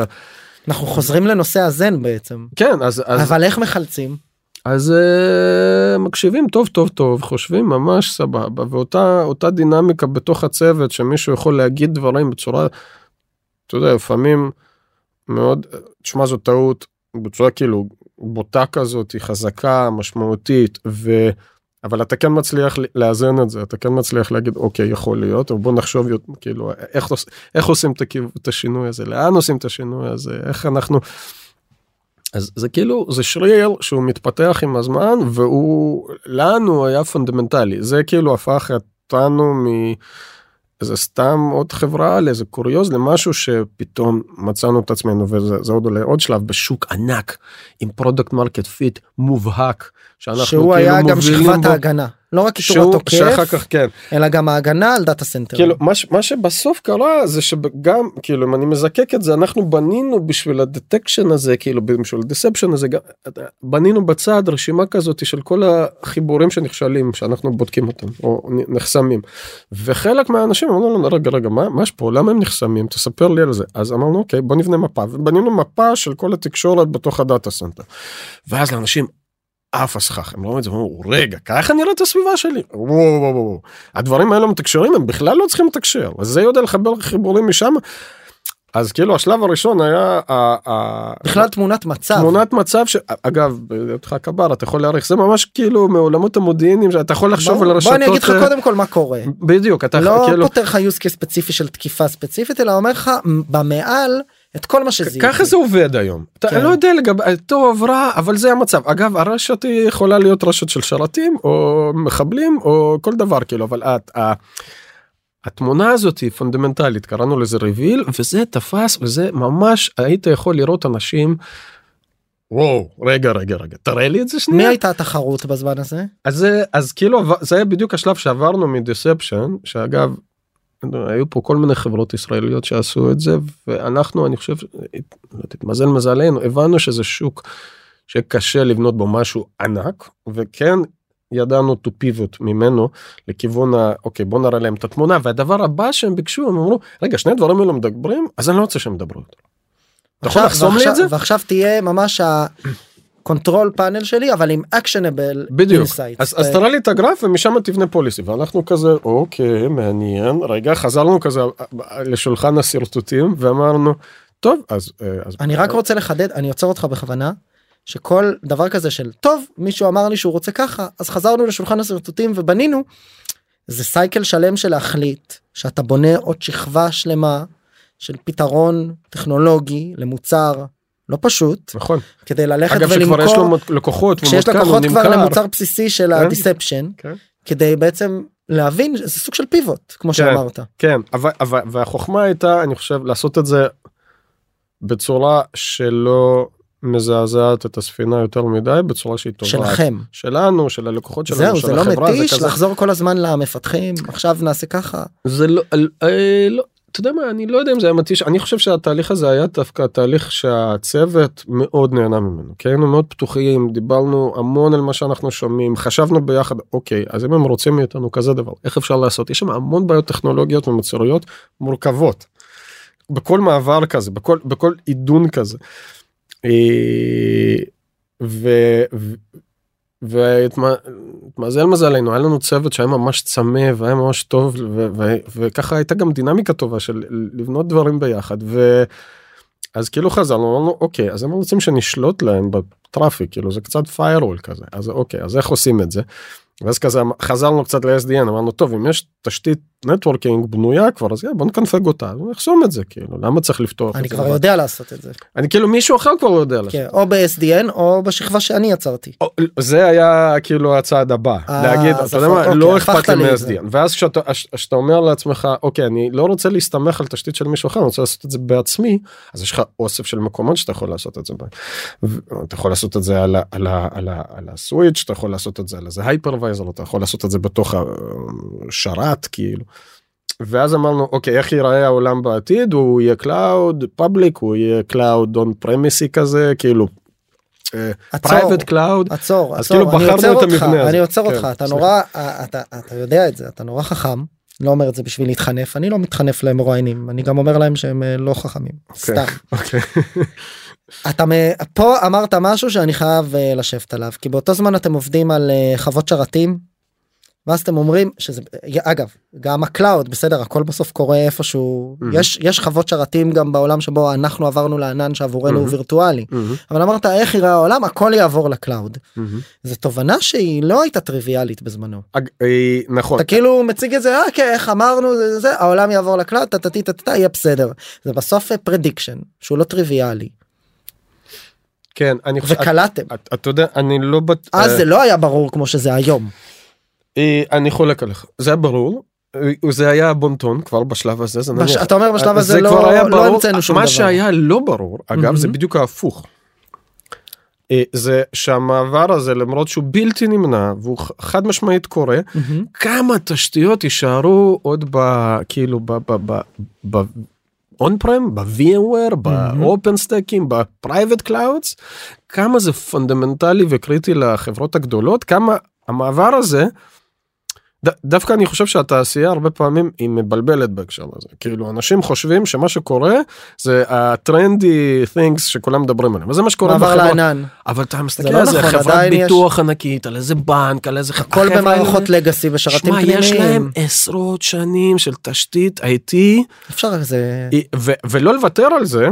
אנחנו חוזרים לנושא הזן בעצם. כן אז אז אבל איך מחלצים? אז אה, מקשיבים טוב טוב טוב חושבים ממש סבבה ואותה אותה דינמיקה בתוך הצוות שמישהו יכול להגיד דברים בצורה. אתה יודע לפעמים מאוד תשמע זו טעות בצורה כאילו בוטה כזאת היא חזקה משמעותית ו... אבל אתה כן מצליח לאזן את זה אתה כן מצליח להגיד אוקיי יכול להיות אבל בוא נחשוב כאילו איך, איך עושים את השינוי הזה לאן עושים את השינוי הזה איך אנחנו. אז זה כאילו זה שריר שהוא מתפתח עם הזמן והוא לנו היה פונדמנטלי זה כאילו הפך אותנו מ... זה סתם עוד חברה לאיזה קוריוז למשהו שפתאום מצאנו את עצמנו וזה זה עוד אולי עוד שלב בשוק ענק עם product market fit מובהק שאנחנו שהוא כאילו היה גם מובילים שכבת בו. ההגנה. לא רק איתור התוקף שאחר כך כן. אלא גם ההגנה על data center. כאילו מה, ש- מה שבסוף קרה זה שגם כאילו אם אני מזקק את זה אנחנו בנינו בשביל ה detection הזה כאילו בשביל ה deception הזה גם בנינו בצד רשימה כזאת של כל החיבורים שנכשלים שאנחנו בודקים אותם או נחסמים. וחלק מהאנשים אמרו לנו רגע רגע מה, מה יש פה? למה הם נחסמים? תספר לי על זה. אז אמרנו אוקיי בוא נבנה מפה. ובנינו מפה של כל התקשורת בתוך ה data center. ואז לאנשים אפילו כשהם רואים את זה ואומרים רגע ככה נראית הסביבה שלי וואו וואו וואו הדברים האלו מתקשרים הם בכלל לא צריכים לתקשר אז זה יודע לחבר חיבורים משם. אז כאילו השלב הראשון היה בכלל תמונת מצב. תמונת מצב שאגב בהיותך סייבר אתה יכול להעריך זה ממש כאילו מעולמות המודיעיניים שאתה יכול לחשוב. על רשתות. בוא אני אגיד לך אה, קודם כל מה קורה. בדיוק אתה לא כאילו פותר לך use case ספציפי של תקיפה ספציפית אלא אומר לך במעל את כל מה שזיהיתי. ככה זה עובד היום. אתה כן. לא יודע לגבי טוב רע אבל זה המצב אגב הרשת היא יכולה להיות רשת של שרתים או מחבלים או כל דבר כאילו אבל את. התמונה הזאת היא פונדמנטלית קראנו לזה ריביל וזה תפס וזה ממש היית יכול לראות אנשים. וואו רגע רגע רגע תראה לי את זה שנייה. מי הייתה התחרות בזמן הזה? אז זה אז כאילו זה היה בדיוק השלב שעברנו מדיספשן שאגב היו פה כל מיני חברות ישראליות שעשו את זה ואנחנו אני חושב לא תתמזל מזלנו הבנו שזה שוק שקשה לבנות בו משהו ענק וכן ידענו to pivot ממנו לכיוון ה... אוקיי בוא נראה להם את התמונה והדבר הבא שהם ביקשו הם אמרו רגע שני הדברים האלו מדברים אז אני לא רוצה שהם ידברו. אתה יכול לחסום לי את זה? ועכשיו תהיה ממש ה control panel שלי אבל עם actionable בדיוק אז, אז תראה לי את הגרף ומשם תבנה policy ואנחנו כזה אוקיי מעניין רגע חזרנו כזה אה, לשולחן השרטוטים ואמרנו טוב אז, אה, אז אני רק רוצה לחדד אני עוצר אותך בכוונה שכל דבר כזה של טוב מישהו אמר לי שהוא רוצה ככה אז חזרנו לשולחן השרטוטים ובנינו. זה cycle שלם של להחליט שאתה בונה עוד שכבה שלמה של פתרון טכנולוגי למוצר לא פשוט נכון כדי ללכת אגב שכבר יש לו ולמכור לקוחות כשיש לקוחות כבר נמכר. למוצר בסיסי של כן. הדיספשן כן. כדי בעצם להבין זה סוג של פיבוט כמו שאמרת. כן אבל, אבל והחוכמה הייתה אני חושב לעשות את זה בצורה שלא מזעזעת את הספינה יותר מדי בצורה שהיא טובה שלכם שלנו של הלקוחות שלנו זהו של זה לא החברה, מתיש כזה- לחזור כל הזמן למפתחים עכשיו נעשה ככה זה לא, אל- אה, לא, אתה יודע מה, אני לא יודע אם זה היה מתיש, אני חושב שהתהליך הזה היה דווקא תהליך שהצוות מאוד נהנה ממנו, כי היינו מאוד פתוחים, דיברנו המון על מה שאנחנו שומעים, חשבנו ביחד, אוקיי, אז אם הם רוצים מאיתנו כזה דבר, איך אפשר לעשות? יש שם המון בעיות טכנולוגיות ומוצריות מורכבות. בכל מעבר כזה בכל בכל עידון כזה. אה, ו- ו- והתמזל מזלנו היה לנו צוות שהיה ממש צמא והיה ממש טוב וככה הייתה גם דינמיקה טובה של לבנות דברים ביחד ואז כאילו חזרנו אמרנו אוקיי אז הם רוצים שנשלוט להם ב traffic כאילו זה קצת firewall כזה אז אוקיי אז איך עושים את זה. ואז כזה חזרנו קצת ל-SDN אמרנו טוב אם יש תשתית networking בנויה כבר אז בוא נקנפג אותה נחסום את זה כאילו למה צריך לפתוח אני. כבר יודע לעשות את זה. אני כאילו מישהו אחר כבר יודע לעשות. כן, או ב-SDN או בשכבה שאני יצרתי. זה היה כאילו הצעד הבא אה, להגיד אתה יודע מה אוקיי, לא הפכת אכפת לי. מ-SDN ואז כשאתה אומר לעצמך אוקיי אני לא רוצה להסתמך על תשתית של מישהו אחר אני רוצה לעשות את זה בעצמי אז יש לך אוסף של מקומות שאתה יכול לעשות את זה אתה יכול לעשות את זה על ה switch אתה יכול לעשות את זה על איזה hypervisor אתה יכול לעשות את זה בתוך השרת כאילו. ואז אמרנו אוקיי איך ייראה העולם בעתיד הוא יהיה cloud public הוא יהיה cloud on-premise כזה כאילו. private cloud עצור, אז עצור, כאילו אני בחרנו עוצר את אותך, המבנה הזה. אני עוצר כן, אותך, אתה סליחה. נורא, אתה, אתה יודע את זה, אתה נורא חכם, לא אומר את זה בשביל להתחנף, אני לא מתחנף למרואיינים, אני גם אומר להם שהם אה, לא חכמים, סתם. אוקיי. אתה מ- פה אמרת משהו שאני חייב אה, לשבת עליו, כי באותו זמן אתם עובדים על אה, חוות שרתים, ואז אתם אומרים שזה, אגב, גם ה cloud, בסדר, הכל בסוף קורה איפשהו, מהמם. יש, יש חוות שרתים גם בעולם שבו אנחנו עברנו לענן שעבורנו הוא מהמם. וירטואלי, מהמם, אבל אמרת איך יראה העולם, הכל יעבור ל cloud. מהמם. זו תובנה שהיא לא הייתה טריוויאלית בזמנו. אג- אה, נכון אתה כאילו מציג את זה, אה, כן, איך אמרנו, זה, זה, העולם יעבור ל cloud, טטטי טטטה, יהיה בסדר. זה בסוף prediction, שהוא לא טריוויאלי, כן אני חושב וקלטתם. את- אתה יודע אני לא בט- אז אה, זה לא היה ברור כמו שזה היום. אה, אני חולק עליך זה היה ברור אה, זה היה בון טון כבר בשלב הזה זה נניח אתה אומר בשלב אה, הזה זה לא לא. המצאנו שום מה דבר. שהיה לא ברור אגב זה מהמם. בדיוק ההפוך. זה שהמעבר הזה למרות שהוא בלתי נמנע והוא חד משמעית קורה מהמם. כמה תשתיות יישארו עוד ב... כאילו ב... ב... ב... ב... on-prem, ב-VMware, ב-OpenStackים, ב-private clouds, כמה זה פונדמנטלי וקריטי לחברות הגדולות, כמה המעבר הזה, ד- דווקא אני חושב שהתעשייה הרבה פעמים היא מבלבלת בהקשר הזה. כאילו אנשים חושבים שמה שקורה זה הטרנדי things שכולם מדברים עליהם, וזה מה שקורה מעבר בחברה. לענן. אבל אתה מסתכל לא על זה, נכון, חברת עדיין יש- ביטוח ענקית, על איזה בנק, על איזה... הכל במערכות לגאסי בשרתים שמע, יש להם פנימיים. עשרות שנים של תשתית IT, אפשר זה... ו- ולא לוותר על זה,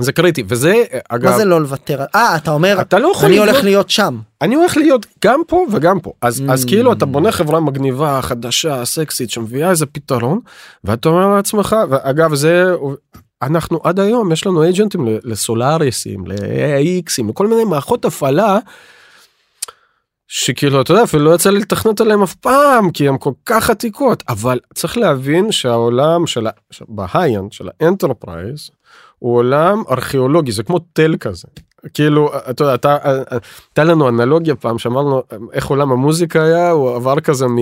זה קריטי, וזה, אגב, מה זה לא לוותר? אה, אתה אומר, אתה לא יכול אני לבנות- הולך להיות שם. אני הולך להיות גם פה וגם פה, אז, Mm. אז כאילו אתה בונה חברה מגניבה, חדשה, סקסית, שמביאה איזה פתרון, ואתה אומר לעצמך, ואגב זה, אנחנו עד היום, יש לנו agentים ל- ל Solarisים, ל-AIXים, לכל מיני מערכות הפעלה. שכאילו אתה יודע אפילו לא יצא לי לתכנת עליהם אף פעם כי הם כל כך עתיקות אבל צריך להבין שהעולם של בהיינד של ה enterprise הוא עולם ארכיאולוגי זה כמו תל כזה כאילו אתה יודע אתה הייתה לנו אנלוגיה פעם שאמרנו איך עולם המוזיקה היה הוא עבר כזה מ.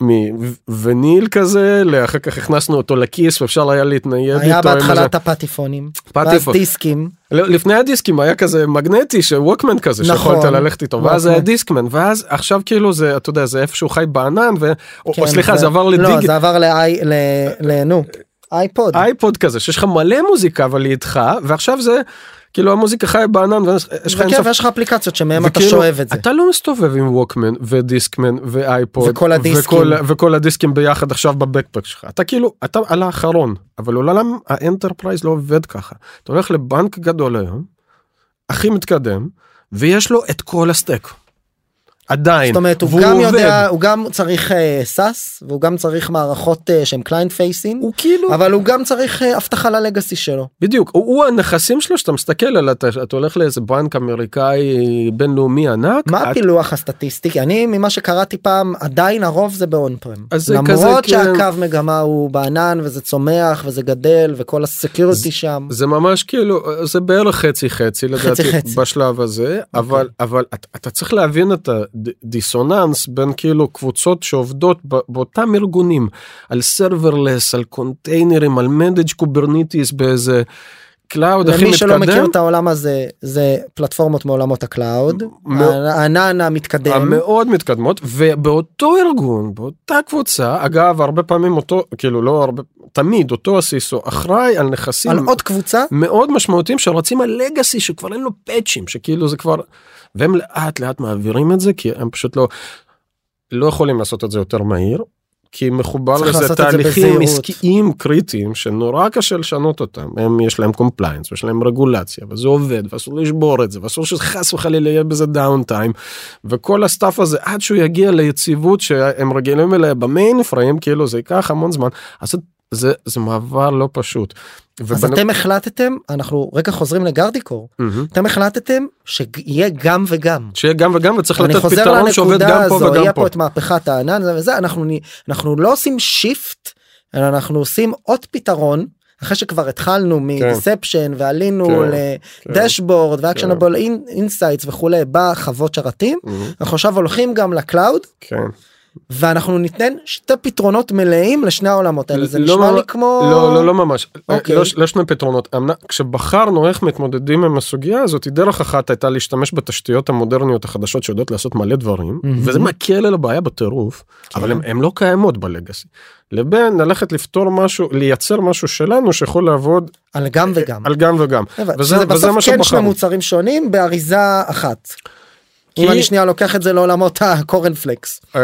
מווניל כזה לאחר כך הכנסנו אותו לכיס ואפשר היה להתנייד היה איתו עם בהתחלה את הפטיפונים, פטיפון. דיסקים, לא, לפני הדיסקים היה כזה מגנטי שווקמן כזה נכון. שיכולת ללכת איתו ואז. היה דיסקמן ואז עכשיו כאילו זה אתה יודע זה איפשהו חי בענן ו... כן, או סליחה זה עבר לא, לדיג זה עבר לאי, ל... ל... נו, אייפוד. אייפוד כזה שיש לך מלא מוזיקה אבל היא איתך ועכשיו זה כאילו המוזיקה חיה בענן ויש לך אינסוף- ויש לך אפליקציות שמהם אתה וכאילו, שואב את זה. אתה לא מסתובב עם ווקמן ודיסקמן ואייפוד וכל הדיסקים. וכל, וכל הדיסקים ביחד עכשיו ב backpack שלך אתה כאילו אתה על האחרון אבל עולם ה enterprise לא עובד ככה אתה הולך לבנק גדול היום הכי מתקדם ויש לו את כל ה stack. עדיין זאת אומרת הוא גם עובד. יודע הוא גם צריך SaaS והוא גם צריך מערכות אה, שהם client facing הוא כאילו אבל הוא גם צריך אה, אבטחה ל legacy שלו. בדיוק הוא, הוא הנכסים שלו שאתה מסתכל על אתה, אתה הולך לאיזה בנק אמריקאי בינלאומי ענק. מה את- הפילוח הסטטיסטי? אני ממה שקראתי פעם עדיין הרוב זה ב on-prem. למרות כזה, כן. שהקו מגמה הוא בענן וזה צומח וזה גדל וכל ה security שם. זה ממש כאילו זה בערך חצי חצי לדעתי חצי. בשלב הזה אבל אבל אתה, אתה צריך להבין את הדיסוננס בין כאילו קבוצות שעובדות באותם ארגונים על serverless על קונטיינרים על managed Kubernetes באיזה cloud הכי למי שלא מכיר מתקדם, את העולם הזה זה פלטפורמות מעולמות ה cloud מ- הענן המתקדם. המאוד מתקדמות ובאותו ארגון באותה קבוצה אגב הרבה פעמים אותו כאילו לא הרבה תמיד אותו ה CISO אחראי על נכסים על עוד קבוצה? מאוד משמעותיים שרצים על legacy שכבר אין לו פאצ'ים שכאילו זה כבר והם לאט לאט מעבירים את זה כי הם פשוט לא לא יכולים לעשות את זה יותר מהיר. כי מחובר לזה זה תהליכים. עסקיים קריטיים שנורא קשה לשנות אותם הם יש להם compliance יש להם רגולציה וזה עובד ואסור לשבור את זה ואסור שחס וחלילה יהיה בזה downtime וכל ה stuff הזה עד שהוא יגיע ליציבות שהם רגילים אליה ב mainframe כאילו זה ייקח המון זמן אז זה- זה מעבר לא פשוט. אז ובנ- אתם החלטתם אנחנו רגע חוזרים ל Guardicore מהמם. אתם החלטתם שיהיה גם וגם. שיהיה גם וגם וצריך לתת פתרון שעובד גם פה הזו וגם יהיה פה. פה את מהפכת הענן זה וזה אנחנו אנחנו לא עושים shift אלא אנחנו עושים עוד פתרון. אחרי שכבר התחלנו מ deception ועלינו כן, כן. ל dashboard ו actionable insights וכולי בחוות שרתים מהמם. אנחנו עכשיו הולכים גם ל cloud כן. ואנחנו ניתן שתי פתרונות מלאים לשני העולמות האלה זה לא נשמע לי ממש- כמו לא לא לא ממש אוקיי. לא, לא שני פתרונות כשבחרנו איך מתמודדים עם הסוגיה הזאת דרך אחת הייתה להשתמש בתשתיות המודרניות החדשות שיודעות לעשות מלא דברים מהמם. וזה מקל על הבעיה בטירוף כן. אבל הם לא קיימות בלגאסי לבין ללכת לפתור משהו לייצר משהו שלנו שיכול לעבוד על גם וגם. על גם וגם וזה וזה בסוף מה כן שני. מוצרים שונים באריזה אחת. כי- אם אני שנייה לוקח את זה לעולמות הקורנפלקס. אה,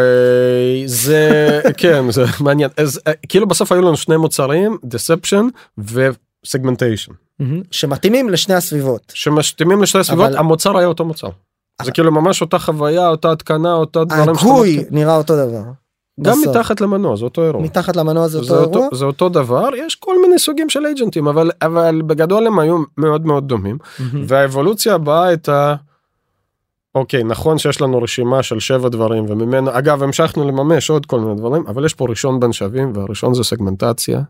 זה כן זה מעניין אז אה, כאילו בסוף היו לנו שני מוצרים deception וסגמנטיישן שמתאימים לשני הסביבות. שמשתימים לשתי הסביבות אבל- המוצר היה אותו מוצר. אבל- זה כאילו ממש אותה חוויה אותה התקנה אותה דברים שאתה הגוי. נראה אותו דבר. גם בסוף. מתחת למנוע זה אותו אירוע. מתחת למנוע זה זה אותו אותו, אירוע. זה אותו דבר יש כל מיני סוגים של אייג'נטים אבל אבל בגדול הם היו מאוד מאוד דומים מהמם. והאבולוציה הבאה הייתה. אוקיי נכון שיש לנו רשימה של שבע דברים וממנו אגב המשכנו לממש עוד כל מיני דברים אבל יש פה ראשון בין שווים והראשון זה סגמנטציה.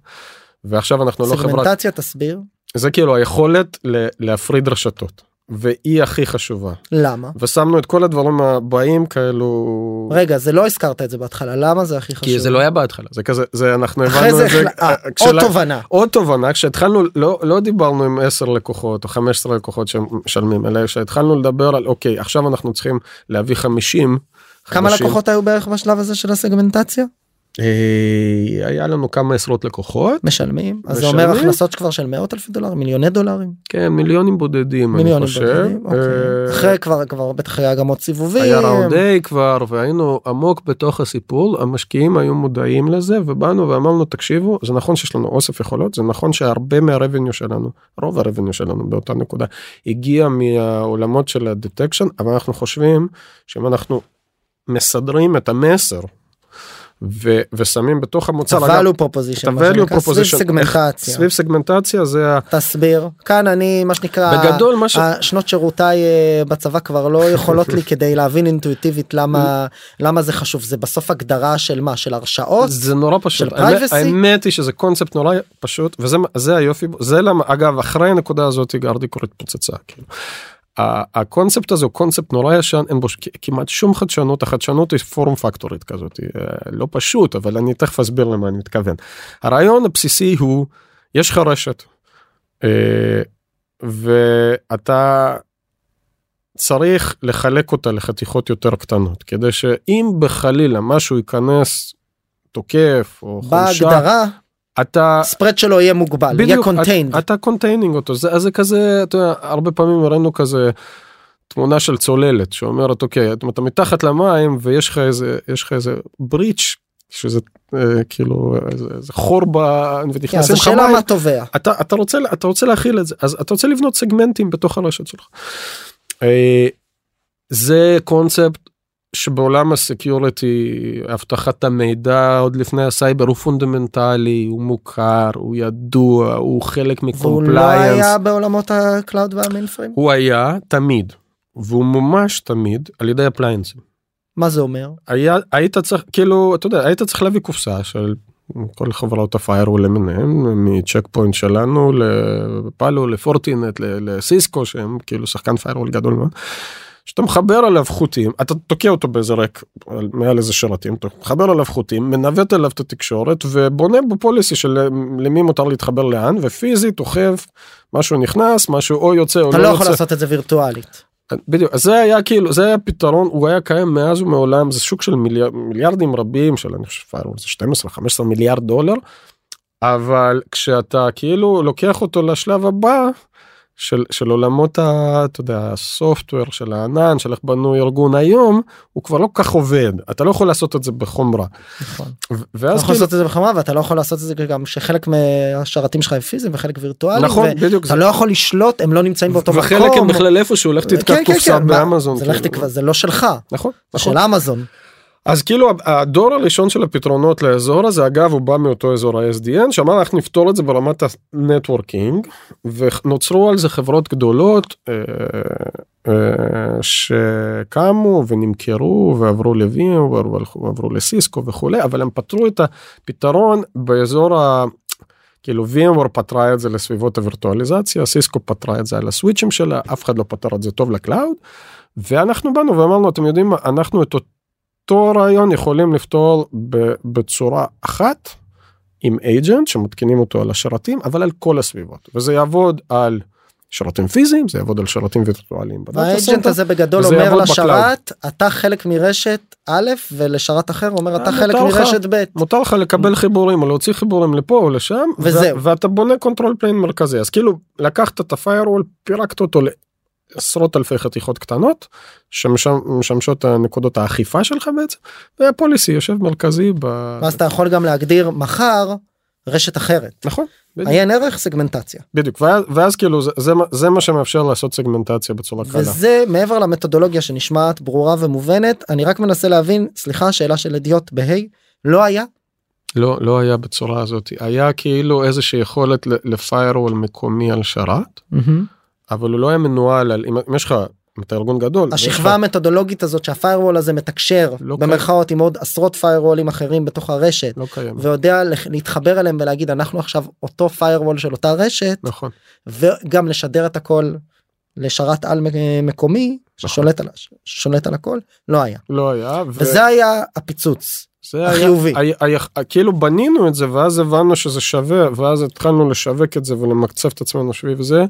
ועכשיו אנחנו לא חברה סגמנטציה תסביר זה כאילו היכולת להפריד רשתות והיא הכי חשובה למה. ושמנו את כל הדברים הבאים כאלו רגע זה לא הזכרת את זה בהתחלה למה זה הכי חשוב. כי זה לא היה בהתחלה זה כזה זה אנחנו אחרי הבנו זה את זה החל- אה, אה, עוד כשלה- תובנה. עוד תובנה כשהתחלנו לא לא דיברנו עם 10 לקוחות או 15 לקוחות שמשלמים אלא כשהתחלנו לדבר על אוקיי עכשיו אנחנו צריכים להביא 50. כמה חדשים. לקוחות היו בערך בשלב הזה של הסגמנטציה? אה, היה לנו כמה עשרות לקוחות משלמים. אז זה אומר? הכנסות כבר של מאות אלפי דולרים מיליוני דולרים. כן מיליונים בודדים אני מיליונים חושב. בודדים. אוקיי. אה, אחרי כבר כבר בטח היה גם עוד סיבובים. היה ראונד איי כבר והיינו עמוק בתוך הסיפור המשקיעים היו מודעים לזה ובאנו ואמרנו תקשיבו זה נכון שיש לנו אוסף יכולות זה נכון שהרבה מהרבניו שלנו רוב הרבניו שלנו באותה נקודה הגיע מהעולמות של הדטקשן אבל אנחנו חושבים שאם אנחנו מסדרים את המסר ו- ושמים בתוך את המוצר אגב, ה-value proposition. את ה-value שנקרא, סביב proposition, סגמנטציה. סביב סגמנטציה זה ה- תסביר. כאן אני מה שנקרא. בגדול מה ש... השנות שירותיי אה, בצבא כבר לא יכולות לי כדי להבין אינטואיטיבית למה למה זה חשוב זה בסוף הגדרה של מה של הרשאות זה נורא פשוט של privacy? האמת היא שזה קונספט נורא פשוט וזה זה היופי. זה למה אגב אחרי הנקודה הזאת גרדיקור התפוצצה כאילו. הקונספט הזה הוא קונספט נורא ישן אין בו כמעט שום חדשנות החדשנות היא פורום פקטורית כזאת אה, לא פשוט אבל אני תכף אסביר למה אני מתכוון. הרעיון הבסיסי הוא יש לך רשת אה, ואתה צריך לחלק אותה לחתיכות יותר קטנות כדי שאם בחלילה משהו ייכנס תוקף או חולשה בהגדרה ה spread שלו יהיה מוגבל יהיה בדיוק contained. אתה, אתה containing אותו זה, זה כזה אתה יודע, הרבה פעמים הראינו כזה תמונה של צוללת שאומרת אוקיי אתה, אתה מתחת למים ויש לך איזה יש לך איזה breach שזה אה, כאילו איזה, איזה חור ב... כן, אז ונכנסים לך מים אתה טובע. אתה אתה רוצה אתה רוצה להכיל את זה אז אתה רוצה לבנות סגמנטים בתוך הרשת שלך. אה, זה קונספט שבעולם ה security אבטחת המידע עוד לפני הסייבר הוא פונדמנטלי הוא מוכר הוא ידוע הוא חלק והוא לא מ compliance היה בעולמות ה cloud וה mainframe? הוא היה תמיד והוא מומש תמיד על ידי אפליינסים. מה זה אומר? היה היית צריך כאילו אתה יודע היית צריך להביא קופסה של כל חברות ה firewall למיניהם מ Check Point שלנו ל Palo ל Fortinet ל Cisco שהם כאילו שחקן firewall גדול מאוד. שאתה מחבר עליו חוטים אתה תוקע אותו באיזה ריק על- מעל איזה שרתים אתה מחבר עליו חוטים מנווט עליו את התקשורת ובונה בו פוליסי של אה, למי מותר להתחבר לאן ופיזית אוכף משהו נכנס משהו או יוצא או אתה לא לא יוצא. יכול לעשות את זה וירטואלית. בדיוק אז זה היה כאילו זה היה פתרון הוא היה קיים מאז ומעולם זה שוק של מיליאר, מיליארדים רבים של אני חושב זה 12 15 מיליארד דולר. אבל כשאתה כאילו לוקח אותו לשלב הבא של, של עולמות ה... אתה יודע הסופטוור של הענן של איך בנו ארגון היום הוא כבר לא כך עובד אתה לא יכול לעשות את זה בחומרה. נכון. ו- אתה ואז יכול כאילו, לעשות את זה בחמרה ואתה לא יכול לעשות את זה גם שחלק מהשרתים שלך הם פיזיים וחלק וירטואליים. נכון בדיוק אתה לא יכול לשלוט הם לא נמצאים באותו מקום. וחלק הם בכלל איפשהו לך תתקע כן, כן, קופסה כן, מה- באמזון. זה כאילו. זה לא שלך נכון זה נכון. של אמזון. אז כאילו הדור הראשון של הפתרונות לאזור הזה אגב הוא בא מאותו אזור ה-SDN שאמר אנחנו נפתור את זה ברמת ה networking ונוצרו על זה חברות גדולות אה, אה, שקמו ונמכרו ועברו ל VMware ועברו לסיסקו וכולי אבל הם פתרו את הפתרון באזור ה... כאילו VMware פתרה את זה לסביבות הווירטואליזציה סיסקו פתרה את זה על הסוויצ'ים שלה אף אחד לא פתר את זה טוב ל cloud. ואנחנו באנו ואמרנו אתם יודעים אנחנו את אותו רעיון יכולים לפתור בצורה אחת עם agent שמתקינים אותו על השרתים אבל על כל הסביבות וזה יעבוד על שרתים פיזיים זה יעבוד על שרתים וירטואליים. center. הזה בגדול אומר לשרת אתה חלק מרשת א' ולשרת אחר אומר אתה אה, חלק לך. מרשת ב'. מותר לך לקבל חיבורים או להוציא חיבורים לפה או לשם וזהו. ואתה בונה control plane מרכזי אז כאילו לקחת את ה firewall פירקת אותו לעשרות אלפי חתיכות קטנות שמשמשות את נקודות האכיפה שלך בעצם והפוליסי יושב מרכזי ב... ואז אתה יכול גם להגדיר מחר רשת אחרת. נכון בדיוק, עיין ערך סגמנטציה. בדיוק ואז, ואז כאילו זה, זה, זה מה שמאפשר לעשות סגמנטציה בצורה קלה. וזה מעבר למתודולוגיה שנשמעת ברורה ומובנת אני רק מנסה להבין סליחה שאלה של אדיוט בהיי לא היה לא לא היה בצורה הזאת היה כאילו איזושהי יכולת לפיירול מקומי על שרת אבל הוא לא היה מנוהל על אם יש לך אם אתה ארגון גדול ויש לך- השכבה המתודולוגית הזאת שהפיירוול הזה מתקשר לא במרכאות עם עוד עשרות פיירוולים אחרים בתוך הרשת לא קיים. ויודע להתחבר אליהם ולהגיד אנחנו עכשיו אותו פיירוול של אותה רשת. נכון. וגם לשדר את הכל לשרת על מקומי ששולט על ששולט על הכל לא היה. לא היה ו- וזה היה הפיצוץ זה היה- החיובי. היה, היה, כאילו בנינו את זה ואז הבנו שזה שווה ואז התחלנו לשווק את זה ולמקצב את עצמנו סביב זה.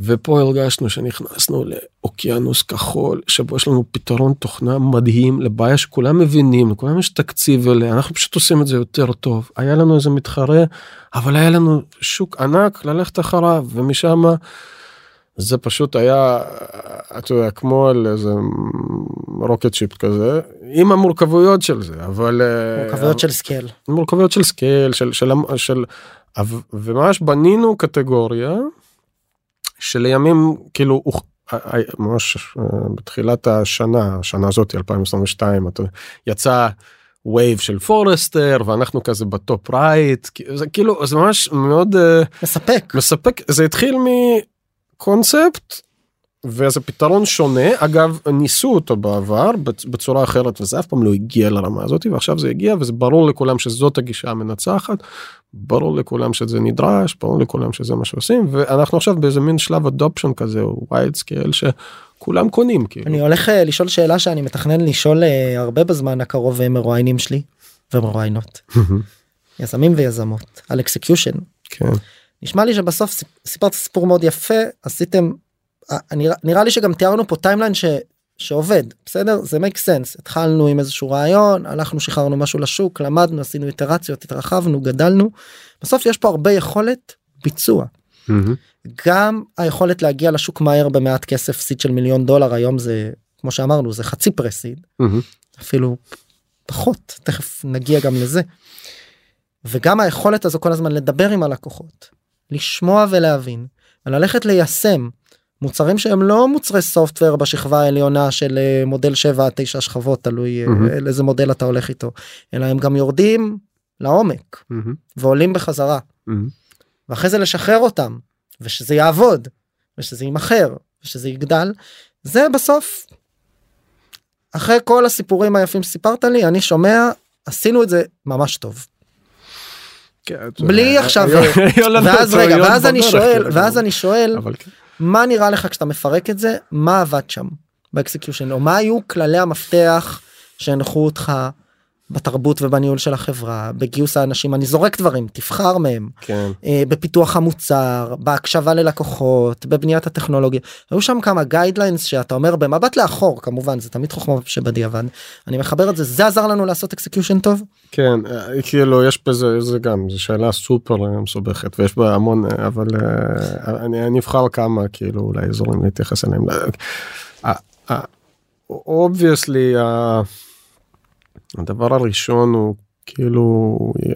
ופה הרגשנו שנכנסנו לאוקיינוס כחול שבו יש לנו פתרון תוכנה מדהים לבעיה שכולם מבינים לכולם יש תקציב אליה אנחנו פשוט עושים את זה יותר טוב. היה לנו איזה מתחרה אבל היה לנו שוק ענק ללכת אחריו ומשם זה פשוט היה אתה יודע כמו על איזה rocket ship כזה עם המורכבויות של זה אבל אה, מורכבויות של scale. מורכבויות של scale של של של אבל- וממש בנינו קטגוריה שלימים כאילו הוכ- ה- ה- ממש אה, בתחילת השנה השנה הזאת 2022 אתה- יצא wave של Forrester ואנחנו כזה ב top right זה כאילו זה ממש מאוד אה, מספק. מספק. זה התחיל מקונספט וזה פתרון שונה אגב ניסו אותו בעבר בצ- בצורה אחרת וזה אף פעם לא הגיע לרמה הזאת ועכשיו זה הגיע וזה ברור לכולם שזאת הגישה המנצחת ברור לכולם שזה נדרש ברור לכולם שזה מה שעושים ואנחנו עכשיו באיזה מין שלב adoption כזה wide scale שכולם קונים כאילו. אני הולך אה, לשאול שאלה שאני מתכנן לשאול אה, הרבה בזמן הקרוב אה, מרואיינים שלי ומרואיינות יזמים ויזמות על execution כן. נשמע לי שבסוף סיפ- סיפרת סיפור מאוד יפה עשיתם נראה, נראה לי שגם תיארנו פה timeline ש, שעובד בסדר זה make sense התחלנו עם איזשהו רעיון הלכנו שחררנו משהו לשוק למדנו עשינו איטרציות התרחבנו גדלנו בסוף יש פה הרבה יכולת ביצוע מהמם. גם היכולת להגיע לשוק מהר במעט כסף סיד של מיליון דולר היום זה כמו שאמרנו זה חצי פרסיד מהמם. אפילו פחות תכף נגיע גם לזה. וגם היכולת הזו כל הזמן לדבר עם הלקוחות לשמוע ולהבין וללכת ליישם מוצרים שהם לא מוצרי סופטוור בשכבה העליונה של אה, מודל 7 עד 9 שכבות תלוי אה. על איזה מודל אתה הולך איתו אלא הם גם יורדים לעומק מהמם. ועולים בחזרה מהמם. ואחרי זה לשחרר אותם ושזה יעבוד ושזה יימכר ושזה יגדל זה בסוף. אחרי כל הסיפורים היפים שסיפרת לי אני שומע עשינו את זה ממש טוב כן, בלי עכשיו ואז רגע ואז אני שואל כאילו. ואז אני שואל כן. מה נראה לך כשאתה מפרק את זה? מה עבד שם? ב execution או מה היו כללי המפתח שהנחו אותך בתרבות ובניהול של החברה בגיוס האנשים אני זורק דברים תבחר מהם כן. אה, בפיתוח המוצר בהקשבה ללקוחות בבניית הטכנולוגיה היו שם כמה guidelines שאתה אומר במבט לאחור כמובן זה תמיד חוכמה שבדיעבד אני מחבר את זה זה עזר לנו לעשות execution טוב כן כאילו יש בזה זה גם זו שאלה סופר מסובכת ויש בה המון אה, אבל אני אני אבחר כמה כאילו אולי אזורים להתייחס אליהם. obviously הדבר הראשון הוא כאילו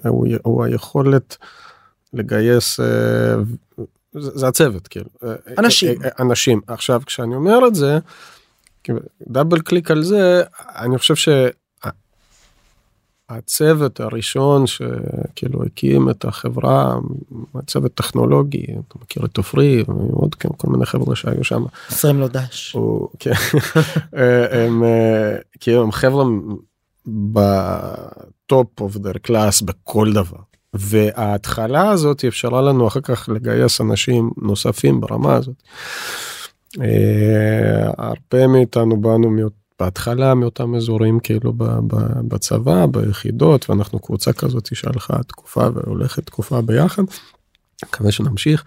הוא, הוא היכולת לגייס אה, זה הצוות כאילו אה, אנשים. אה, אה, אנשים עכשיו כשאני אומר את זה double click על זה אני חושב שהצוות הראשון שכאילו הקים את החברה הצוות טכנולוגי אתה מכיר את עופרי ועוד כן, כל מיני חבר'ה שהיו שם. עשרים לו דש. הוא, כן, הם כאילו הם חבר'ה ב-top of their class בכל דבר. וההתחלה הזאת אפשרה לנו אחר כך לגייס אנשים נוספים ברמה הזאת. אה, הרבה מאיתנו באנו מאות- בהתחלה מאותם אזורים כאילו ב- ב- בצבא ביחידות ואנחנו קבוצה כזאת שהלכה תקופה והולכת תקופה ביחד. מקווה שנמשיך.